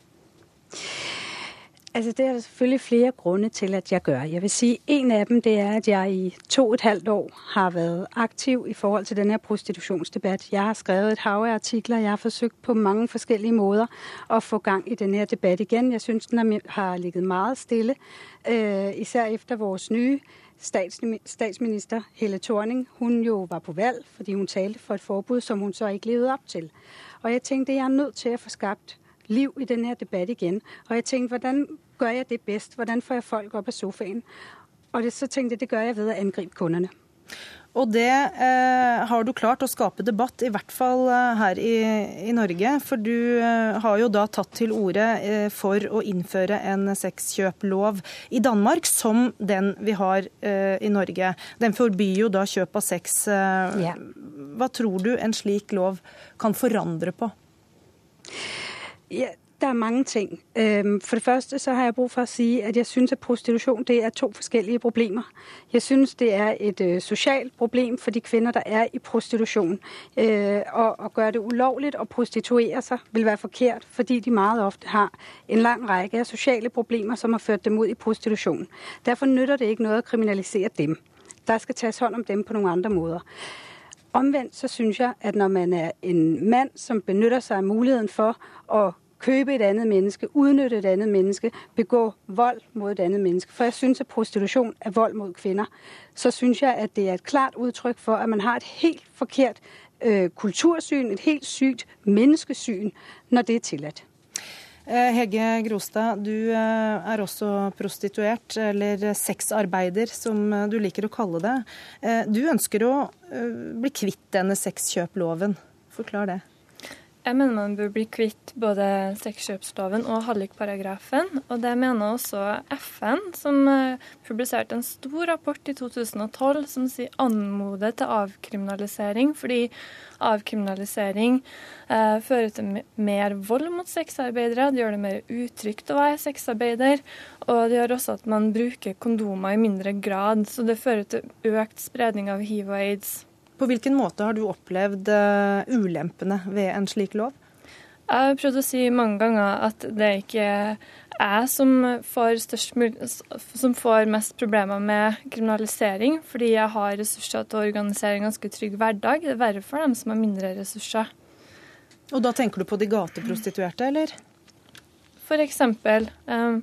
Altså, Det er der selvfølgelig flere grunner til at jeg gjør. Jeg vil si En av dem det er at jeg i to og et halvt år har vært aktiv i forhold til denne prostitusjonsdebatt. Jeg har skrevet et hav av artikler. Jeg har forsøkt på mange forskjellige måter å få gang i denne debatt igjen. Jeg syns den har ligget meget stille, øh, især etter vår nye statsminister Helle Thorning. Hun jo var på valg fordi hun talte for et forbud som hun så ikke levde opp til. Og jeg tenkte jeg er nødt til å få skapt liv i denne debatt igjen. Og jeg tenkte hvordan gjør jeg det best? Hvordan får jeg folk opp av sofaen? Og det, så tenkte jeg det gjør jeg ved å angripe kundene. Og det eh, har du klart å skape debatt, i hvert fall eh, her i, i, Norge. For du eh, har jo da tatt til orde eh, for å innføre en sexkjøplov i Danmark som den vi har eh, i Norge. Den forbyr jo da kjøp av sex. Yeah. Hva tror du en slik lov kan forandre på? Ja, der er mange ting. For det første så har jeg brug for å si at jeg syns at prostitusjon det er to forskjellige problemer. Jeg syns det er et øh, sosialt problem for de kvinner der er i prostitusjon. Øh, å gjøre det ulovlig å prostituere seg vil være forkert, fordi de meget ofte har en lang rekke av sosiale problemer som har ført dem ut i prostitusjon. Derfor nytter det ikke noe å kriminalisere dem. Der skal tas hånd om dem på noen andre måter. Omvendt så syns jeg at når man er en mann som benytter seg av muligheten for å købe et annet menneske, udnytte et annet menneske, begå vold mot et annet menneske. For jeg synes, at prostitusjon er vold mot kvinner. Så synes jeg, at det er et klart uttrykk for, at man har et helt forkert øh, kultursyn, et helt sykt menneskesyn, når det er tillatt. Eh, Hege Grostad, du eh, er også prostituert, eller sexarbeider, som du liker å kalle det. Eh, du ønsker å bli kvitt denne sexkjøploven. Forklar det. Jeg mener man bør bli kvitt både sexkjøpsloven og hallikparagrafen. Og det mener også FN, som eh, publiserte en stor rapport i 2012 som sier anmodet til avkriminalisering, fordi avkriminalisering eh, fører til mer vold mot sexarbeidere. Det gjør det mer utrygt å være sexarbeider. Og det gjør også at man bruker kondomer i mindre grad, så det fører til økt spredning av hiv og aids. På hvilken måte har du opplevd uh, ulempene ved en slik lov? Jeg har prøvd å si mange ganger at det ikke er jeg som får, som får mest problemer med kriminalisering, fordi jeg har ressurser til å organisere en ganske trygg hverdag. Det er verre for dem som har mindre ressurser. Og da tenker du på de gateprostituerte, eller? For eksempel. Um,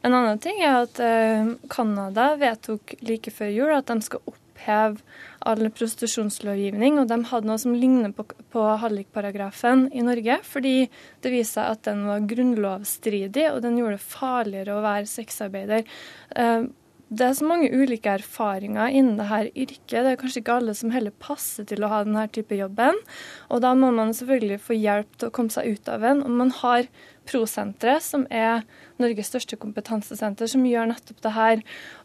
en annen ting er at Canada uh, vedtok like før jul at de skal oppheve all prostitusjonslovgivning, og de hadde noe som ligner på, på hallikparagrafen i Norge, fordi det viste seg at den var grunnlovsstridig, og den gjorde det farligere å være sexarbeider. Eh, det er så mange ulike erfaringer innen dette yrket. Det er kanskje ikke alle som heller passer til å ha denne type jobben. Og da må man selvfølgelig få hjelp til å komme seg ut av den. Og man har Prosenteret, som er Norges største kompetansesenter, som gjør nettopp det her.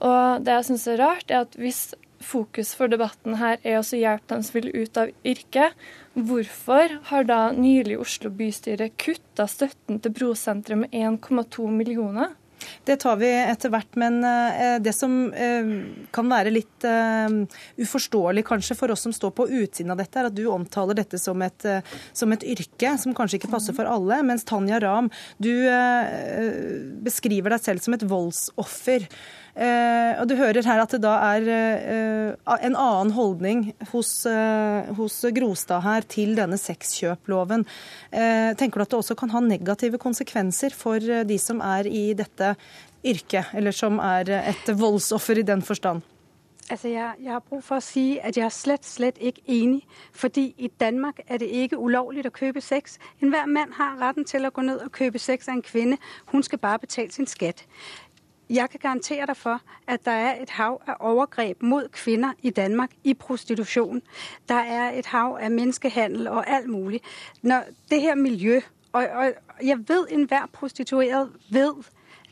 Og det jeg syns er rart, er at hvis fokus for debatten her er å hjelpe dem som vil ut av yrket. Hvorfor har da nylig Oslo bystyre kutta støtten til Brosenteret med 1,2 millioner? Det tar vi etter hvert, men eh, det som eh, kan være litt eh, uforståelig kanskje for oss som står på utsiden av dette, er at du omtaler dette som et, som et yrke som kanskje ikke passer for alle, mens Tanja Ram, du beskriver deg selv som et voldsoffer. Eh, og Du hører her at det da er eh, en annen holdning hos, eh, hos Grostad her til denne sexkjøploven. Tenker du at det også kan ha negative konsekvenser for de som er i dette yrket, eller som er et voldsoffer i den forstand? Altså, jeg, jeg, har brug for å si at jeg er slett, slett ikke enig. Fordi i Danmark er det ikke ulovlig å kjøpe sex. Enhver mann har retten til å gå ned og kjøpe sex av en kvinne. Hun skal bare betale sin skatt. Jeg kan garantere deg for at der er et hav av overgrep mot kvinner i Danmark i prostitusjon. Der er et hav av menneskehandel og alt mulig. Når det her miljø, og, og jeg vet enhver prostituert vet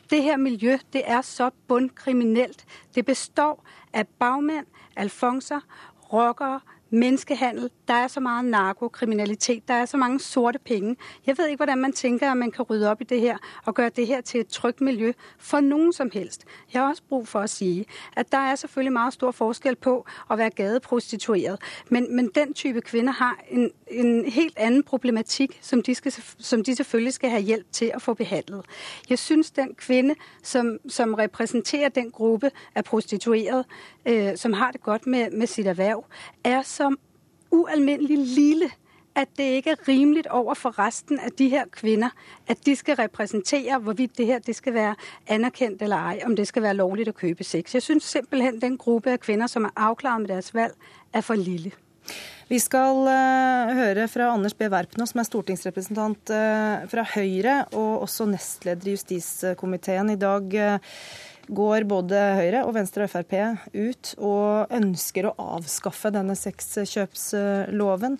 det her miljø det er så bunnkriminelt. Det består av bagmenn, alfonser, rockere, menneskehandel, der er så meget narkokriminalitet, der er så mange sorte penge. Jeg vet ikke, hvordan man tenker at man kan rydde opp i det her og gjøre det her til et trygt miljø for noen som helst. Jeg har også brug for å si at der er selvfølgelig meget stor forskel på å være gateprostituert, men, men den type kvinner har en, en helt annen problematikk som de, skal, som de selvfølgelig skal ha hjelp til å få behandlet. Jeg synes, den kvinne som, som repræsenterer den gruppe av prostituerte, øh, som har det godt med, med sitt erhverv, er så ualmindelig lille, at det ikke er rimeligt over for resten av de her kvinner, at de skal representere hvorvidt det her det skal være anerkendt eller ei, om det skal være lovlig å kjøpe sex. Jeg synes simpelthen, den gruppe av kvinner som er avklart med deres valg, er for lille. Vi skal uh, høre fra Anders B. Werpnå, som er stortingsrepresentant uh, fra Høyre, og også nestleder i justiskomiteen. I dag uh, går både Høyre og Venstre og Frp ut og ønsker å avskaffe denne sexkjøpsloven.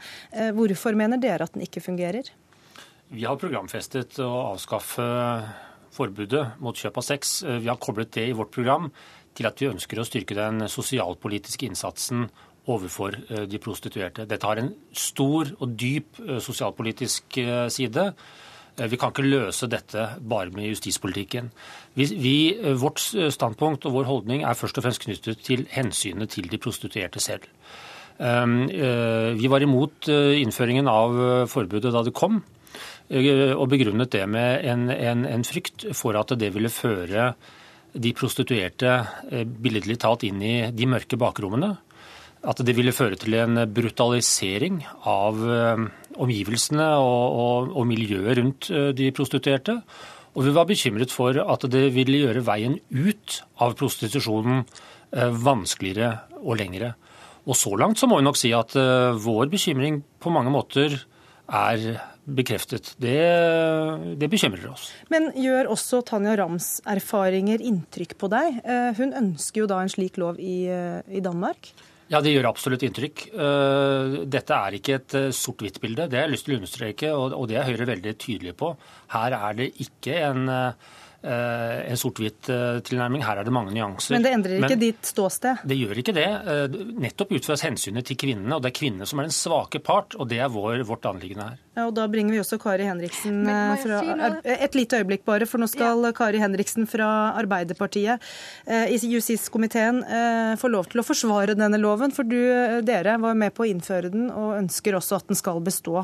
Hvorfor mener dere at den ikke fungerer? Vi har programfestet å avskaffe forbudet mot kjøp av sex. Vi har koblet det i vårt program til at vi ønsker å styrke den sosialpolitiske innsatsen overfor de prostituerte. Dette har en stor og dyp sosialpolitisk side. Eh, vi kan ikke løse dette bare med justispolitikken. Vi, vi, eh, vårt standpunkt og vår holdning er først og fremst knyttet til hensynet til de prostituerte selv. Ehm, eh, vi var imot innføringen av forbudet da det kom, og begrunnet det med en, en, en frykt for at det ville føre de prostituerte billedlig talt inn i de mørke bakrommene at det ville føre til en brutalisering av eh, omgivelsene og, og, og, miljøet rundt eh, de prostituerte. Og vi var bekymret for at det ville gjøre veien ut av prostitusjonen eh, vanskeligere og lengre. Og så langt så må vi nok si at vår bekymring på mange måter er bekreftet. Det, det, bekymrer oss. Men gjør også Tanja Rams erfaringer inntrykk på deg? Hun ønsker jo da en slik lov i, i Danmark? Ja, det gjør absolutt inntrykk. Eh, dette er ikke et eh, sort-hvitt-bilde. Det har jeg lyst til å understreke, og det er Høyre veldig tydelig på. Her er det ikke en eh, en sort-hvitt-tilnærming. Her er det mange nyanser. Men det endrer ikke Men ditt ståsted? Det gjør ikke det. Eh, nettopp ut fra hensynet til kvinnene. Og det er kvinnene som er den svake part, og det er vår, vårt anliggende her. Ja, og Da bringer vi også Kari Henriksen eh, fra si Et lite øyeblikk bare, for nå skal ja. Kari Henriksen fra Arbeiderpartiet i justiskomiteen få lov til å forsvare denne loven. For du, dere var med på å innføre den, og ønsker også at den skal bestå.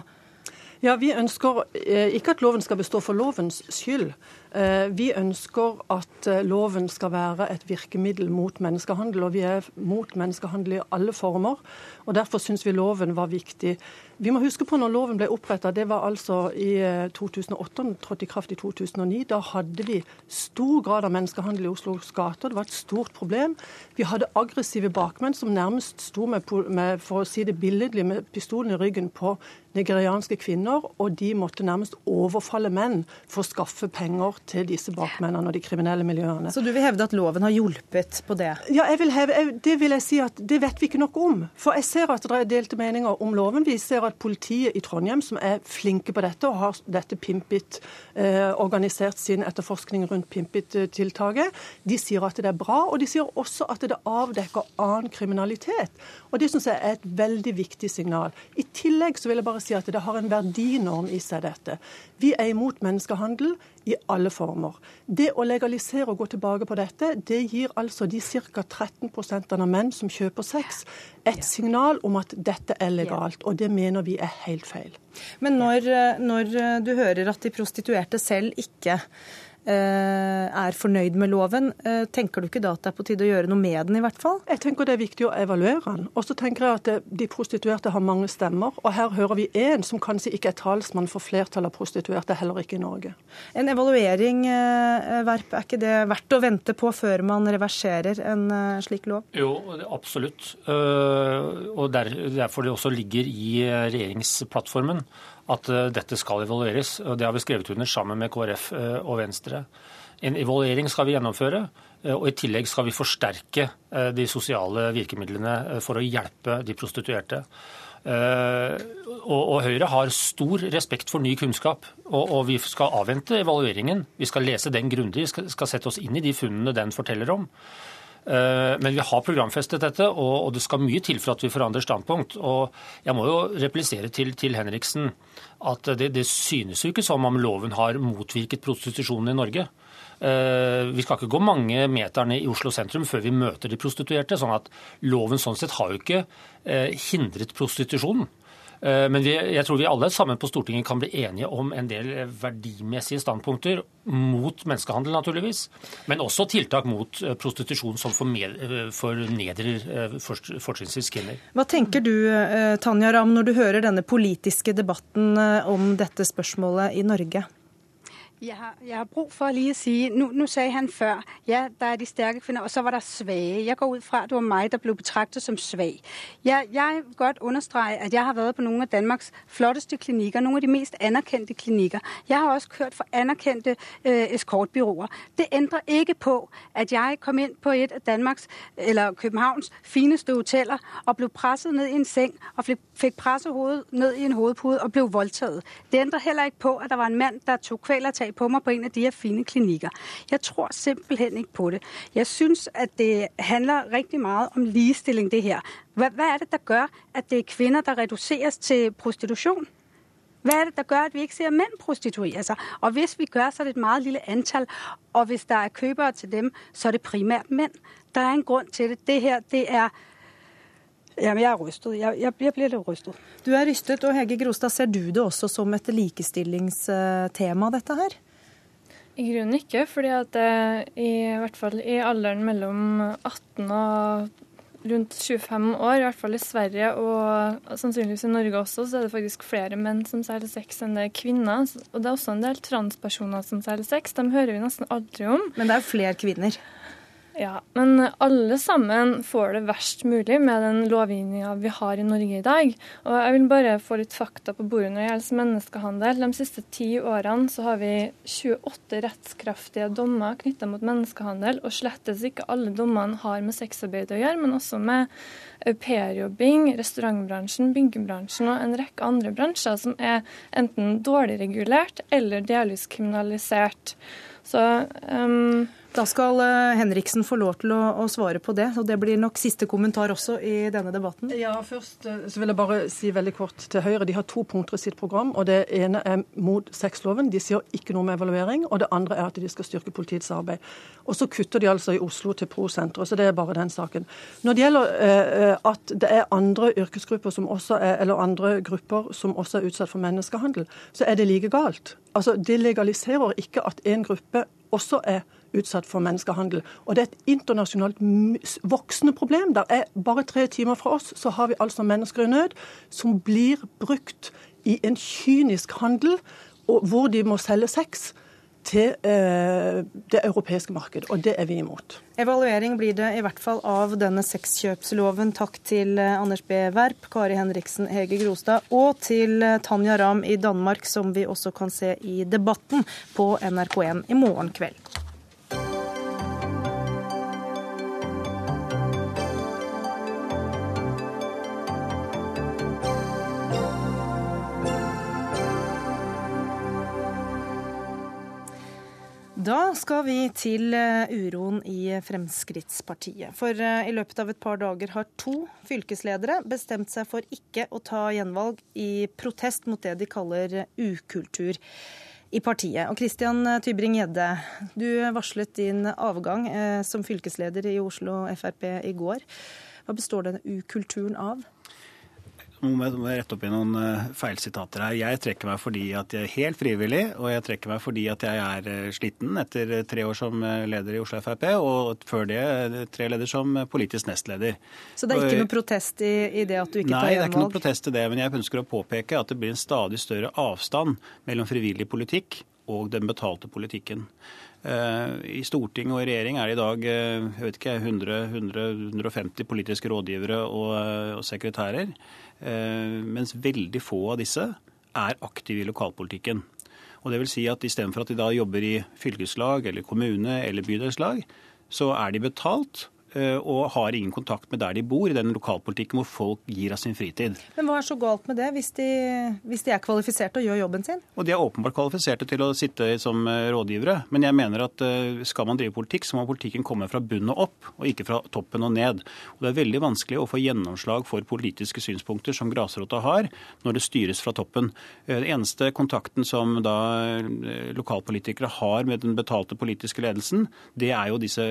Ja, Vi ønsker ikke at loven skal bestå for lovens skyld. Eh, vi ønsker at eh, loven skal være et virkemiddel mot menneskehandel, og vi er mot menneskehandel i alle former. og Derfor syns vi loven var viktig. Vi må huske på når loven ble oppretta, det var altså i 2008, eh, den trådte i kraft i 2009. Da hadde vi stor grad av menneskehandel i Oslos gater. Det var et stort problem. Vi hadde aggressive bakmenn som nærmest sto med, med for å si det billedlig, med pistolen i ryggen på nigerianske kvinner, og de måtte nærmest overfalle menn for å skaffe penger til disse bakmennene og de kriminelle miljøene. Så du vil hevde at loven har hjulpet på det? Ja, jeg vil heve, det vil jeg si at det vet vi ikke nok om. For jeg ser at det er delte meninger om loven. Vi ser at politiet i Trondheim, som er flinke på dette og har dette Pimpit, eh, organisert sin etterforskning rundt Pimpit-tiltaket, de sier at det er bra. Og de sier også at det avdekker annen kriminalitet. Og det syns jeg er et veldig viktig signal. I tillegg så vil jeg bare si at det har en verdinorm i seg, dette. Vi er imot menneskehandel i alle former. Det å legalisere og gå tilbake på dette, det gir altså de ca. 13% av menn som kjøper sex, et signal om at dette er legalt. Og det mener vi er helt feil. Men når, når du hører at de prostituerte selv ikke Eh, er fornøyd med loven. Eh, tenker du ikke da at det er på tide å gjøre noe med den, i hvert fall? Jeg tenker det er viktig å evaluere den. Og så tenker jeg at de prostituerte har mange stemmer. Og her hører vi én som kanskje ikke er talsmann for flertallet av prostituerte, heller ikke i Norge. En evaluering, eh, Verp, er ikke det verdt å vente på før man reverserer en slik lov? Jo, absolutt. Og derfor det også ligger i regjeringsplattformen at eh, dette skal evalueres. og Det har vi skrevet under sammen med KrF eh, og Venstre. En evaluering skal vi gjennomføre, eh, og i tillegg skal vi forsterke de sosiale virkemidlene for å hjelpe de prostituerte. Og, Høyre har stor respekt for ny kunnskap, og, vi skal avvente evalueringen. Vi skal lese den grundig, skal, sette oss inn i de funnene den forteller om. Men vi har programfestet dette, og det skal mye til for at vi forandrer standpunkt. Og jeg må jo replisere til, til Henriksen at det, det, synes jo ikke som om loven har motvirket prostitusjonen i Norge. Vi skal ikke gå mange meterne i Oslo sentrum før vi møter de prostituerte. sånn at loven sånn sett har jo ikke hindret prostitusjonen. Eh, men vi, jeg tror vi alle sammen på Stortinget kan bli enige om en del verdimessige standpunkter mot menneskehandel, naturligvis. Men også tiltak mot eh, prostitusjon som fornedrer eh, fortrinnsvis kvinner. Hva tenker du Tanja Ram, når du hører denne politiske debatten om dette spørsmålet i Norge? Jeg har, jeg har, brug for lige at sige, nu, nu sagde han før, ja, der er de stærke kvinder, og så var der svage. Jeg går ud fra, at det var mig, der blev betragtet som svag. Jeg, jeg vil godt understrege, at jeg har været på nogle af Danmarks flotteste klinikker, nogle af de mest anerkendte klinikker. Jeg har også kørt for anerkendte øh, eskortbyråer. Det ændrer ikke på, at jeg kom ind på et af Danmarks, eller Københavns fineste hoteller, og blev presset ned i en seng, og fik presset hovedet ned i en hovedpude, og blev voldtaget. Det ændrer heller ikke på, at der var en mand, der tog kvælertag på mig på en af de her fine klinikker. Jeg tror simpelthen ikke på det. Jeg synes, at det handler rigtig meget om ligestilling, det her. Hvad, hvad er det, der gør, at det er kvinder, der reduceres til prostitution? Hvad er det, der gør, at vi ikke ser mænd prostituere sig? Og hvis vi gør, så er det et meget lille antal. Og hvis der er købere til dem, så er det primært mænd. Der er en grund til det. Det her, det er Jamen, jeg er rystet. Jeg, jeg, jeg, blir litt rystet. Du er rystet, og Hege Grostad, ser du det også som et likestillingstema, dette her? I grunnen ikke, fordi at i hvert fall i alderen mellom 18 og rundt 25 år, i hvert fall i Sverige og sannsynligvis i Norge også, så er det faktisk flere menn som selger sex enn det er kvinner. Og det er også en del transpersoner som selger sex. De hører vi nesten aldri om. Men det er flere kvinner? Ja, men alle sammen får det verst mulig med den lovgivninga vi har i Norge i dag. Og jeg vil bare få litt fakta på bordet når det gjelder menneskehandel. De siste ti årene så har vi 28 rettskraftige dommer knytta mot menneskehandel, og slettes ikke alle dommene har med sexarbeid å gjøre, men også med aupairjobbing, restaurantbransjen, byggebransjen og en rekke andre bransjer som er enten dårlig regulert eller delvis kriminalisert. Så um da skal eh, Henriksen få lov til å, svare på det, og det blir nok siste kommentar også i denne debatten. Ja, Først eh, så vil jeg bare si veldig kort til Høyre. De har to punkter i sitt program. og Det ene er mot sexloven. De sier ikke noe om evaluering. Og det andre er at de skal styrke politiets arbeid. Og så kutter de altså i Oslo til Pro-senteret. Så det er bare den saken. Når det gjelder eh, at det er andre yrkesgrupper som også er, eller andre grupper som også er utsatt for menneskehandel, så er det like galt. Altså, Det legaliserer ikke at en gruppe også er utsatt for menneskehandel. Og det er et internasjonalt voksende problem. Der er bare tre timer fra oss, så har vi altså mennesker i nød som blir brukt i en kynisk handel, hvor de må selge sex til eh, det europeiske markedet, og det er vi imot. Evaluering blir det i hvert fall av denne sexkjøpsloven. Takk til eh, Anders B. Werp, Kari Henriksen, Hege Grostad og til eh, Tanja Ram i Danmark, som vi også kan se i Debatten på NRK1 i morgen kveld. Da skal vi til eh, uroen i Fremskrittspartiet. For eh, i løpet av et par dager har to fylkesledere bestemt seg for ikke å ta gjenvalg i protest mot det de kaller ukultur i partiet. Og Christian Tybring-Gjedde, du varslet din avgang eh, som fylkesleder i Oslo Frp i går. Hva består denne ukulturen av? Nå må jeg rette opp i noen eh, feilsitater her. Jeg trekker meg fordi at jeg er helt frivillig, og jeg trekker meg fordi at jeg er eh, sliten etter eh, tre år som leder i Oslo Frp, og før det tre leder som politisk nestleder. Så det er ikke noe protest i, i det at du ikke Nei, tar gjenvalg? Nei, det er ikke noe protest i det, men jeg ønsker å påpeke at det blir en stadig større avstand mellom frivillig politikk og den betalte politikken. I Stortinget og i regjering er det i dag jeg vet ikke, 100-150 politiske rådgivere og, og sekretærer. Eh, mens veldig få av disse er aktive i lokalpolitikken. Og det vil si at Istedenfor at de da jobber i fylkeslag eller kommune eller bydelslag, så er de betalt og har ingen kontakt med der de bor, i den lokalpolitikken hvor folk gir av sin fritid. Men hva er så galt med det, hvis de, hvis de er kvalifiserte og gjør jobben sin? Og de er åpenbart kvalifiserte til å sitte som eh, rådgivere. Men jeg mener at eh, skal man drive politikk, så må politikken komme fra bunn og opp, og ikke fra toppen og ned. Og det er veldig vanskelig å få gjennomslag for politiske synspunkter som grasrota har, når det styres fra toppen. Den eneste kontakten som da lokalpolitikere har med den betalte politiske ledelsen, det er jo disse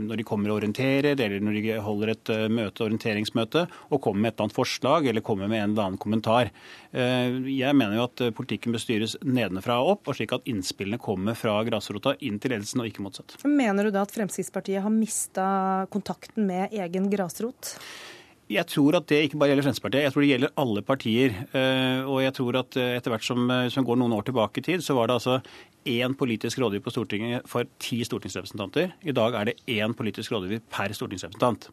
når de kommer og orienterer, eller når de holder et eh, møte, orienteringsmøte, og kommer med et eller annet forslag eller kommer med en eller annen kommentar. Eh, jeg mener jo at eh, politikken bør styres nedenfra og opp, og slik at innspillene kommer fra grasrota inn til ledelsen, og ikke motsatt. Mener du da at Fremskrittspartiet har mista kontakten med egen grasrot? Jeg tror at det ikke bare gjelder Fremskrittspartiet, jeg tror det gjelder alle partier. Og jeg tror at etter hvert som, som går noen år tilbake i tid, så var det altså én politisk rådgiver på Stortinget for ti stortingsrepresentanter. I dag er det én politisk rådgiver per stortingsrepresentant.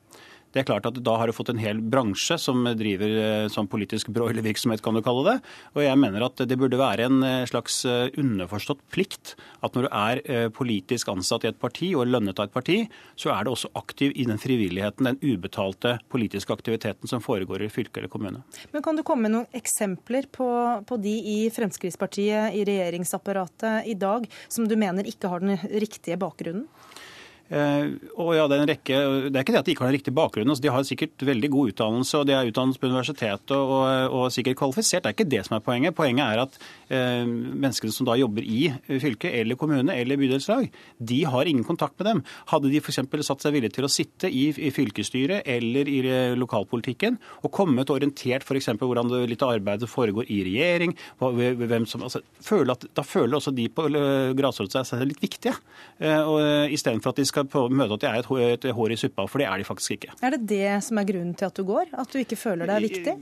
Det er klart at Da har du fått en hel bransje som driver eh, sånn politisk broilervirksomhet, kan du kalle det. Og jeg mener at det burde være en eh, slags eh, underforstått plikt at når du er politisk ansatt i et parti og lønnet av et parti, så er du også aktiv i den frivilligheten, den ubetalte politiske aktiviteten som foregår i fylke eller kommune. Men Kan du komme med noen eksempler på, på de i Fremskrittspartiet, i regjeringsapparatet i dag, som du mener ikke har den riktige bakgrunnen? Uh, og ja, Det er en rekke, det er ikke det at de ikke har en riktig bakgrunn. altså De har sikkert veldig god utdannelse, og de er utdannet på universitetet og, og, og, sikkert kvalifisert. Det er ikke det som er poenget. Poenget er at eh, menneskene som da jobber i fylke eller kommune eller bydelslag, de har ingen kontakt med dem. Hadde de f.eks. satt seg villige til å sitte i, i, fylkesstyret eller i lokalpolitikken og kommet orientert f.eks. hvordan det litt arbeidet foregår i regjering, hvem som, altså, føler at, da føler også de på grasrota seg litt viktige. eh, og Istedenfor at de skal skal møte at jeg er et, et hår i suppa, for det er de faktisk ikke. Er det det som er grunnen til at du går? At du ikke føler deg viktig?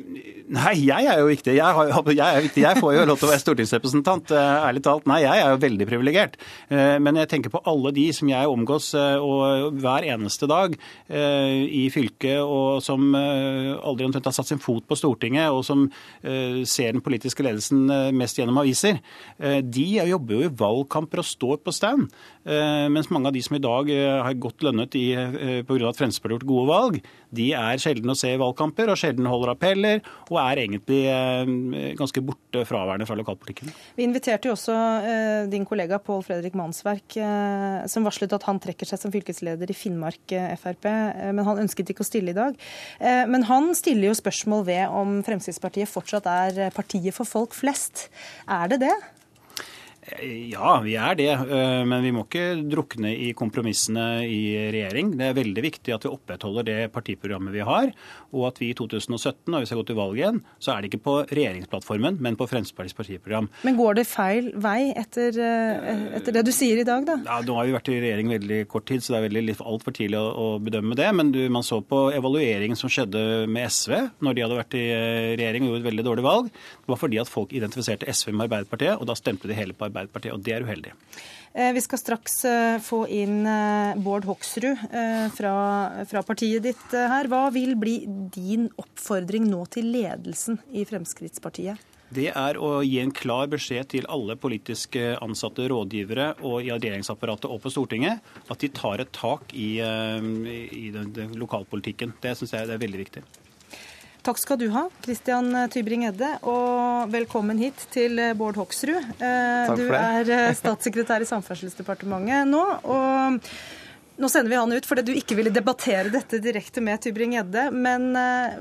Nei, jeg er jo viktig. Jeg, har, jeg er viktig. Jeg får jo lov til å være stortingsrepresentant, eh, ærlig talt. Nei, jeg er jo veldig privilegert. Eh, men jeg tenker på alle de som jeg omgås eh, og hver eneste dag i fylket, og som aldri omtrent har satt sin fot på Stortinget, og som ser den politiske ledelsen mest gjennom aviser. De jobber jo i valgkamper og står på stand. Mens mange av de som i dag har godt lønnet eh, pga. at Fremskrittspartiet har gjort gode valg, de er sjelden å se i valgkamper og sjelden holder appeller, og er egentlig eh, ganske borte fraværende fra lokalpolitikken. Vi inviterte jo også eh, din kollega Pål Fredrik Mansverk, som varslet at han trekker seg som fylkesleder i Finnmark Frp, men han ønsket ikke å stille i dag. Men han stiller jo spørsmål ved om Fremskrittspartiet fortsatt er partiet for folk flest. Er det det? Ja, vi er det. Eh, men vi må ikke drukne i kompromissene i regjering. Det er veldig viktig at vi opprettholder det partiprogrammet vi har. Og at vi i 2017, når vi skal gå til valg igjen, så er det ikke på regjeringsplattformen, men på Fremskrittspartiets partiprogram. Men går det feil vei etter, eh, etter, det du sier i dag, da? Ja, Nå har vi vært i regjering veldig kort tid, så det er veldig altfor tidlig å, bedømme det. Men du, man så på evalueringen som skjedde med SV når de hadde vært i eh, regjering og gjorde et veldig dårlig valg. Det var fordi at folk identifiserte SV med Arbeiderpartiet, og da stemte de hele på Arbeiderpartiet. Arbeiderpartiet, og det er uheldig. Eh, vi skal straks eh, få inn eh, Bård Hoksrud fra, fra, partiet ditt her. Hva vil bli din oppfordring nå til ledelsen i Fremskrittspartiet? Det er å gi en klar beskjed til alle politiske ansatte rådgivere og i regjeringsapparatet og på Stortinget at de tar et tak i, i den, den lokalpolitikken. Det syns jeg er veldig viktig. Takk skal du ha, Christian Tybring-Edde, og velkommen hit til Bård Hoksrud. for det. du er eh, statssekretær i Samferdselsdepartementet nå. og nå sender vi han ut fordi du ikke ville debattere dette direkte med Tybring-Gjedde. Men eh,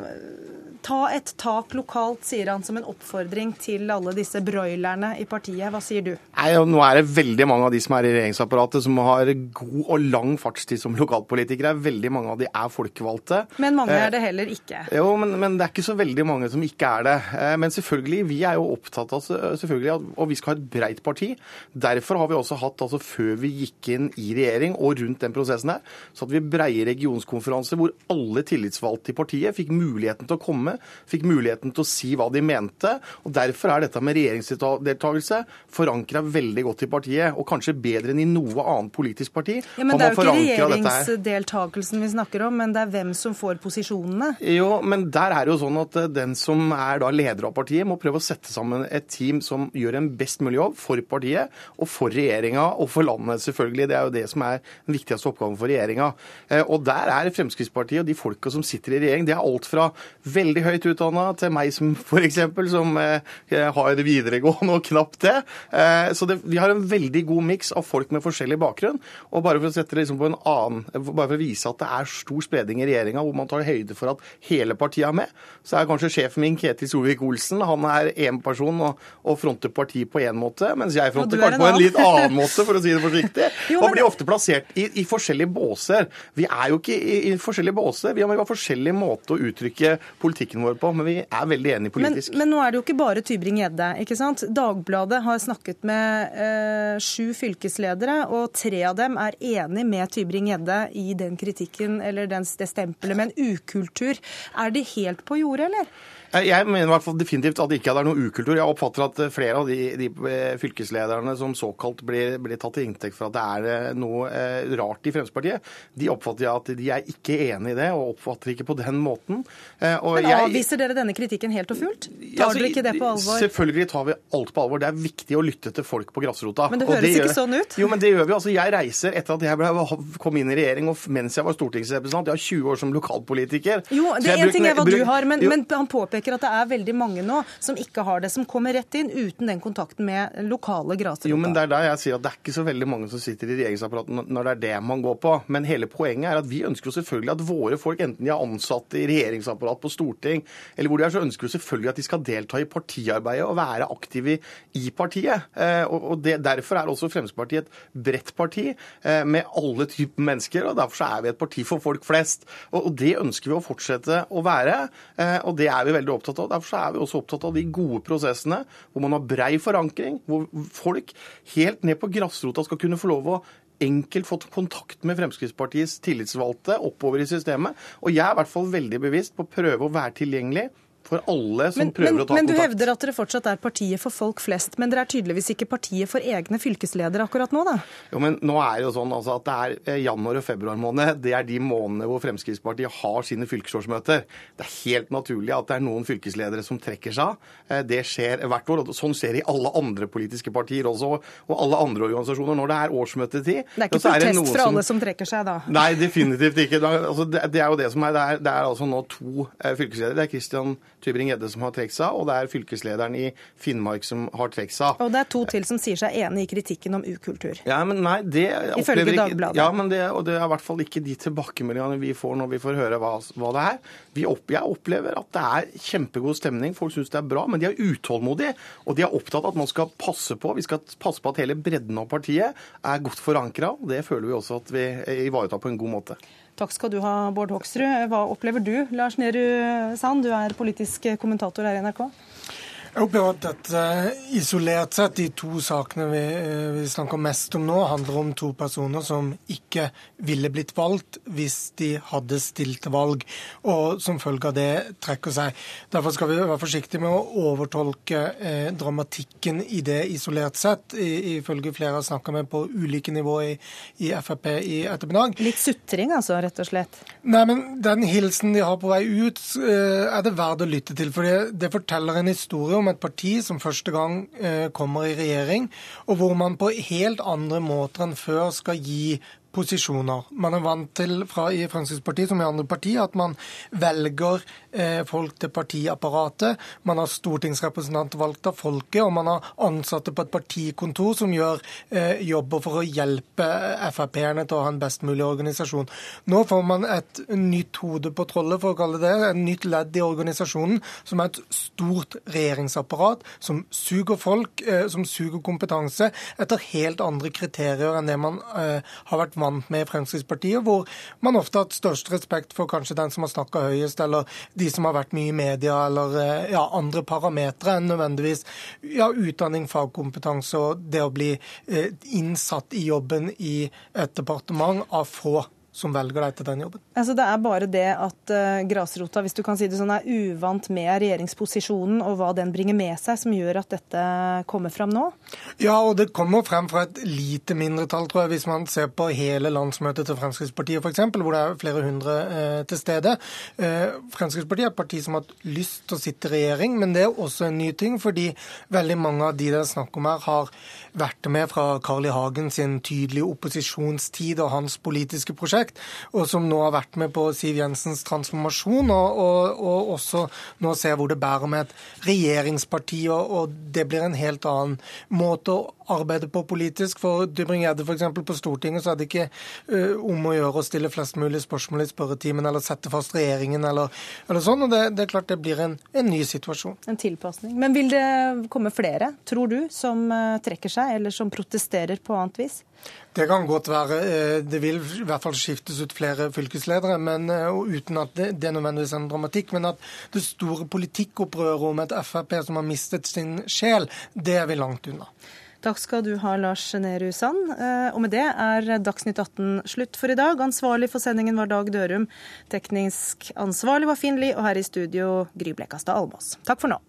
Ta et tak lokalt, sier han som en oppfordring til alle disse broilerne i partiet. Hva sier du? Nei, nå er det veldig mange av de som er i regjeringsapparatet som har god og lang fartstid som lokalpolitikere. Veldig mange av de er folkevalgte. Men mange er det heller ikke? Eh, jo, men, men, det er ikke så veldig mange som ikke er det. Eh, men selvfølgelig, vi er jo opptatt av selvfølgelig, og vi skal ha et breit parti. Derfor har vi også hatt, altså før vi gikk inn i regjering og rundt den prosessen her, så hadde vi breie regionskonferanser hvor alle tillitsvalgte i partiet fikk muligheten til å komme fikk muligheten til å si hva de mente. og Derfor er dette med regjeringsdeltakelse forankra veldig godt i partiet, og kanskje bedre enn i noe annet politisk parti. Ja, men Det er jo ikke regjeringsdeltakelsen vi snakker om, men det er hvem som får posisjonene. Jo, men der er det jo sånn at den som er da leder av partiet, må prøve å sette sammen et team som gjør en best mulig jobb for partiet og for regjeringa og for landet, selvfølgelig. Det er jo det som er den viktigste oppgaven for regjeringa. Og der er Fremskrittspartiet og de folka som sitter i regjering, det er alt fra veldig høyt utdanna til meg som f.eks., som eh, har videregående og knapt det. Eh, så det, vi har en veldig god miks av folk med forskjellig bakgrunn. Og bare for å sette det liksom på en annen, bare for å vise at det er stor spredning i regjeringa, hvor man tar høyde for at hele partiet er med, så er kanskje sjefen min Ketil Solvik-Olsen han er én person og, og fronter partiet på én måte, mens jeg fronter kanskje på en litt annen måte, for å si det forsiktig. jo, men... Og blir ofte plassert i, i, forskjellige båser. Vi er jo ikke i, i forskjellige båser. Vi har, vi har forskjellig måte å uttrykke politikken vår på, men vi er veldig enige politisk. Men, men nå er det jo ikke bare Tybring-Gjedde. ikke sant? Dagbladet har snakket med eh, sju fylkesledere, og tre av dem er enig med Tybring-Gjedde i den kritikken eller den, det stempelet med en ukultur. Er de helt på jordet, eller? Jeg mener i hvert fall definitivt at det ikke er noe ukultur. Jeg oppfatter at flere av de, de eh, fylkeslederne som såkalt blir, blir, tatt til inntekt for at det er eh, noe eh, rart i Fremskrittspartiet, de oppfatter jeg at de er ikke enig i det, og oppfatter ikke på den måten. Og Men Avviser dere denne kritikken helt og fullt? Tar altså, dere ikke det på alvor? Selvfølgelig tar vi alt på alvor. Det er viktig å lytte til folk på grasrota. Men det høres det ikke sånn ut? Jo, men det gjør vi. Altså, jeg reiser etter at jeg ble, kom inn i regjering, og mens jeg var stortingsrepresentant. Jeg har 20 år som lokalpolitiker. Jo, det er én ting er hva du har, men, men han påpeker at det er veldig mange nå som ikke har det, som kommer rett inn uten den kontakten med lokale grasrota. Jo, men det er der jeg sier at det er ikke så veldig mange som sitter i regjeringsapparatet når det er det man går på. Men hele poenget er at vi ønsker jo selvfølgelig at våre folk, enten de er ansatte i regjeringsapparat på Storting, eller hvor de er, så ønsker vi selvfølgelig at de skal delta i partiarbeidet og være aktive i partiet. Eh, og det, Derfor er også Fremskrittspartiet et bredt parti eh, med alle typer mennesker, og derfor er vi et parti for folk flest. Og det ønsker vi å fortsette å være, eh, og det er vi veldig opptatt av. Derfor er vi også opptatt av de gode prosessene, hvor man har brei forankring, hvor folk helt ned på grasrota skal kunne få lov å enkelt fått kontakt med Fremskrittspartiets tillitsvalgte oppover i systemet. Og jeg er i hvert fall veldig bevisst på å prøve å være tilgjengelig for alle som men, prøver men, å ta men kontakt. Men du hevder at dere fortsatt er partiet for folk flest, men dere er tydeligvis ikke partiet for egne fylkesledere akkurat nå, da? Jo, men nå er det jo sånn altså, at det er eh, januar og februar måned. Det er de månedene hvor Fremskrittspartiet har sine fylkesårsmøter. Det er helt naturlig at det er noen fylkesledere som trekker seg av. Eh, det skjer hvert år, og sånn skjer i alle andre politiske partier også, og alle andre organisasjoner. Når det er årsmøtetid Det er ikke protest er fra alle som trekker seg da? Nei, definitivt ikke. Altså, det, det, er jo det som er. Det er, det er altså nå to eh, fylkesledere. Det er Christian Tybring-Gjedde som har trukket seg og det er fylkeslederen i Finnmark som har trukket seg. Og det er to til som sier seg enig i kritikken om ukultur. Ja, men nei, det Ifølge Dagbladet. Ja, men det, og det er i hvert fall ikke de tilbakemeldingene vi får når vi får høre hva, hva det er. Opp, jeg opplever at det er kjempegod stemning, folk syns det er bra, men de er utålmodige. Og de er opptatt av at man skal passe på, vi skal passe på at hele bredden av partiet er godt forankra. Det føler vi også at vi ivaretar på en god måte. Takk skal du ha, Bård Hoksrud. Hva opplever du, Lars Nehru Sand? Du er politisk kommentator her i NRK. Jeg opplever at dette isolert sett de to sakene vi, uh, vi, snakker mest om nå, handler om to personer som ikke ville blitt valgt hvis de hadde stilt til valg, og som følge av det trekker seg. Derfor skal vi være forsiktige med å overtolke eh, dramatikken i det isolert sett, ifølge flere har snakka med på ulike nivå i, i Frp i ettermiddag. Litt sutring altså, rett og slett? Nei, men den hilsen de har på vei ut, er det verdt å lytte til. For det, det forteller en historie om om et parti som første gang eh, kommer i regjering, og hvor man på helt andre måter enn før skal gi posisjoner. Man er vant til fra i Fremskrittspartiet som i andre partier at man velger folk til partiapparatet. Man har stortingsrepresentanter valgt av folket, og man har ansatte på et partikontor som gjør eh, jobber for å hjelpe Frp-erne til å ha en best mulig organisasjon. Nå får man et nytt hode på trollet, for å kalle det et nytt ledd i organisasjonen, som er et stort regjeringsapparat, som suger folk, eh, som suger kompetanse, etter helt andre kriterier enn det man eh, har vært vant med i Fremskrittspartiet, hvor man ofte har hatt størst respekt for kanskje den som har snakka høyest, eller de som har vært mye i media, eller eh, ja, andre parametere enn nødvendigvis ja, utdanning, fagkompetanse og det å bli eh, innsatt i jobben i et departement av få som velger deg til den jobben. Altså Det er bare det at uh, grasrota hvis du kan si det sånn, er uvant med regjeringsposisjonen og hva den bringer med seg, som gjør at dette kommer fram nå? Ja, og det kommer frem fra et lite mindretall, tror jeg, hvis man ser på hele landsmøtet til Fremskrittspartiet f.eks., hvor det er flere hundre uh, til stede. Uh, Fremskrittspartiet er et parti som har lyst til å sitte i regjering, men det er også en ny ting, fordi veldig mange av de det er snakk om her, har vært med fra Carl I. Hagen sin tydelige opposisjonstid og hans politiske prosjekt prosjekt, og som nå har vært med på Siv Jensens transformasjon, og, og, og også nå ser hvor det bærer med et regjeringsparti, og, og det blir en helt annen måte å arbeide på politisk. For Dybring-Gjedde f.eks. på Stortinget så er det ikke uh, om å gjøre å stille flest mulig spørsmål i spørretimen eller sette fast regjeringen eller, eller sånn. og det, det, er klart det blir en, en, ny situasjon. En tilpasning. Men vil det komme flere, tror du, som uh, trekker seg eller som protesterer på annet vis? Det kan godt være. Eh, det vil i hvert fall skiftes ut flere fylkesledere, men uten at det, det er nødvendigvis en dramatikk. Men at det store politikkopprøret om et Frp som har mistet sin sjel, det er vi langt unna. Takk skal du ha, Lars Nehru Sand. Eh, og med det er Dagsnytt 18 slutt for i dag. Ansvarlig for sendingen var Dag Dørum. Teknisk ansvarlig var Finn Lie, og her i studio Gry Blekastad Almås. Takk for nå.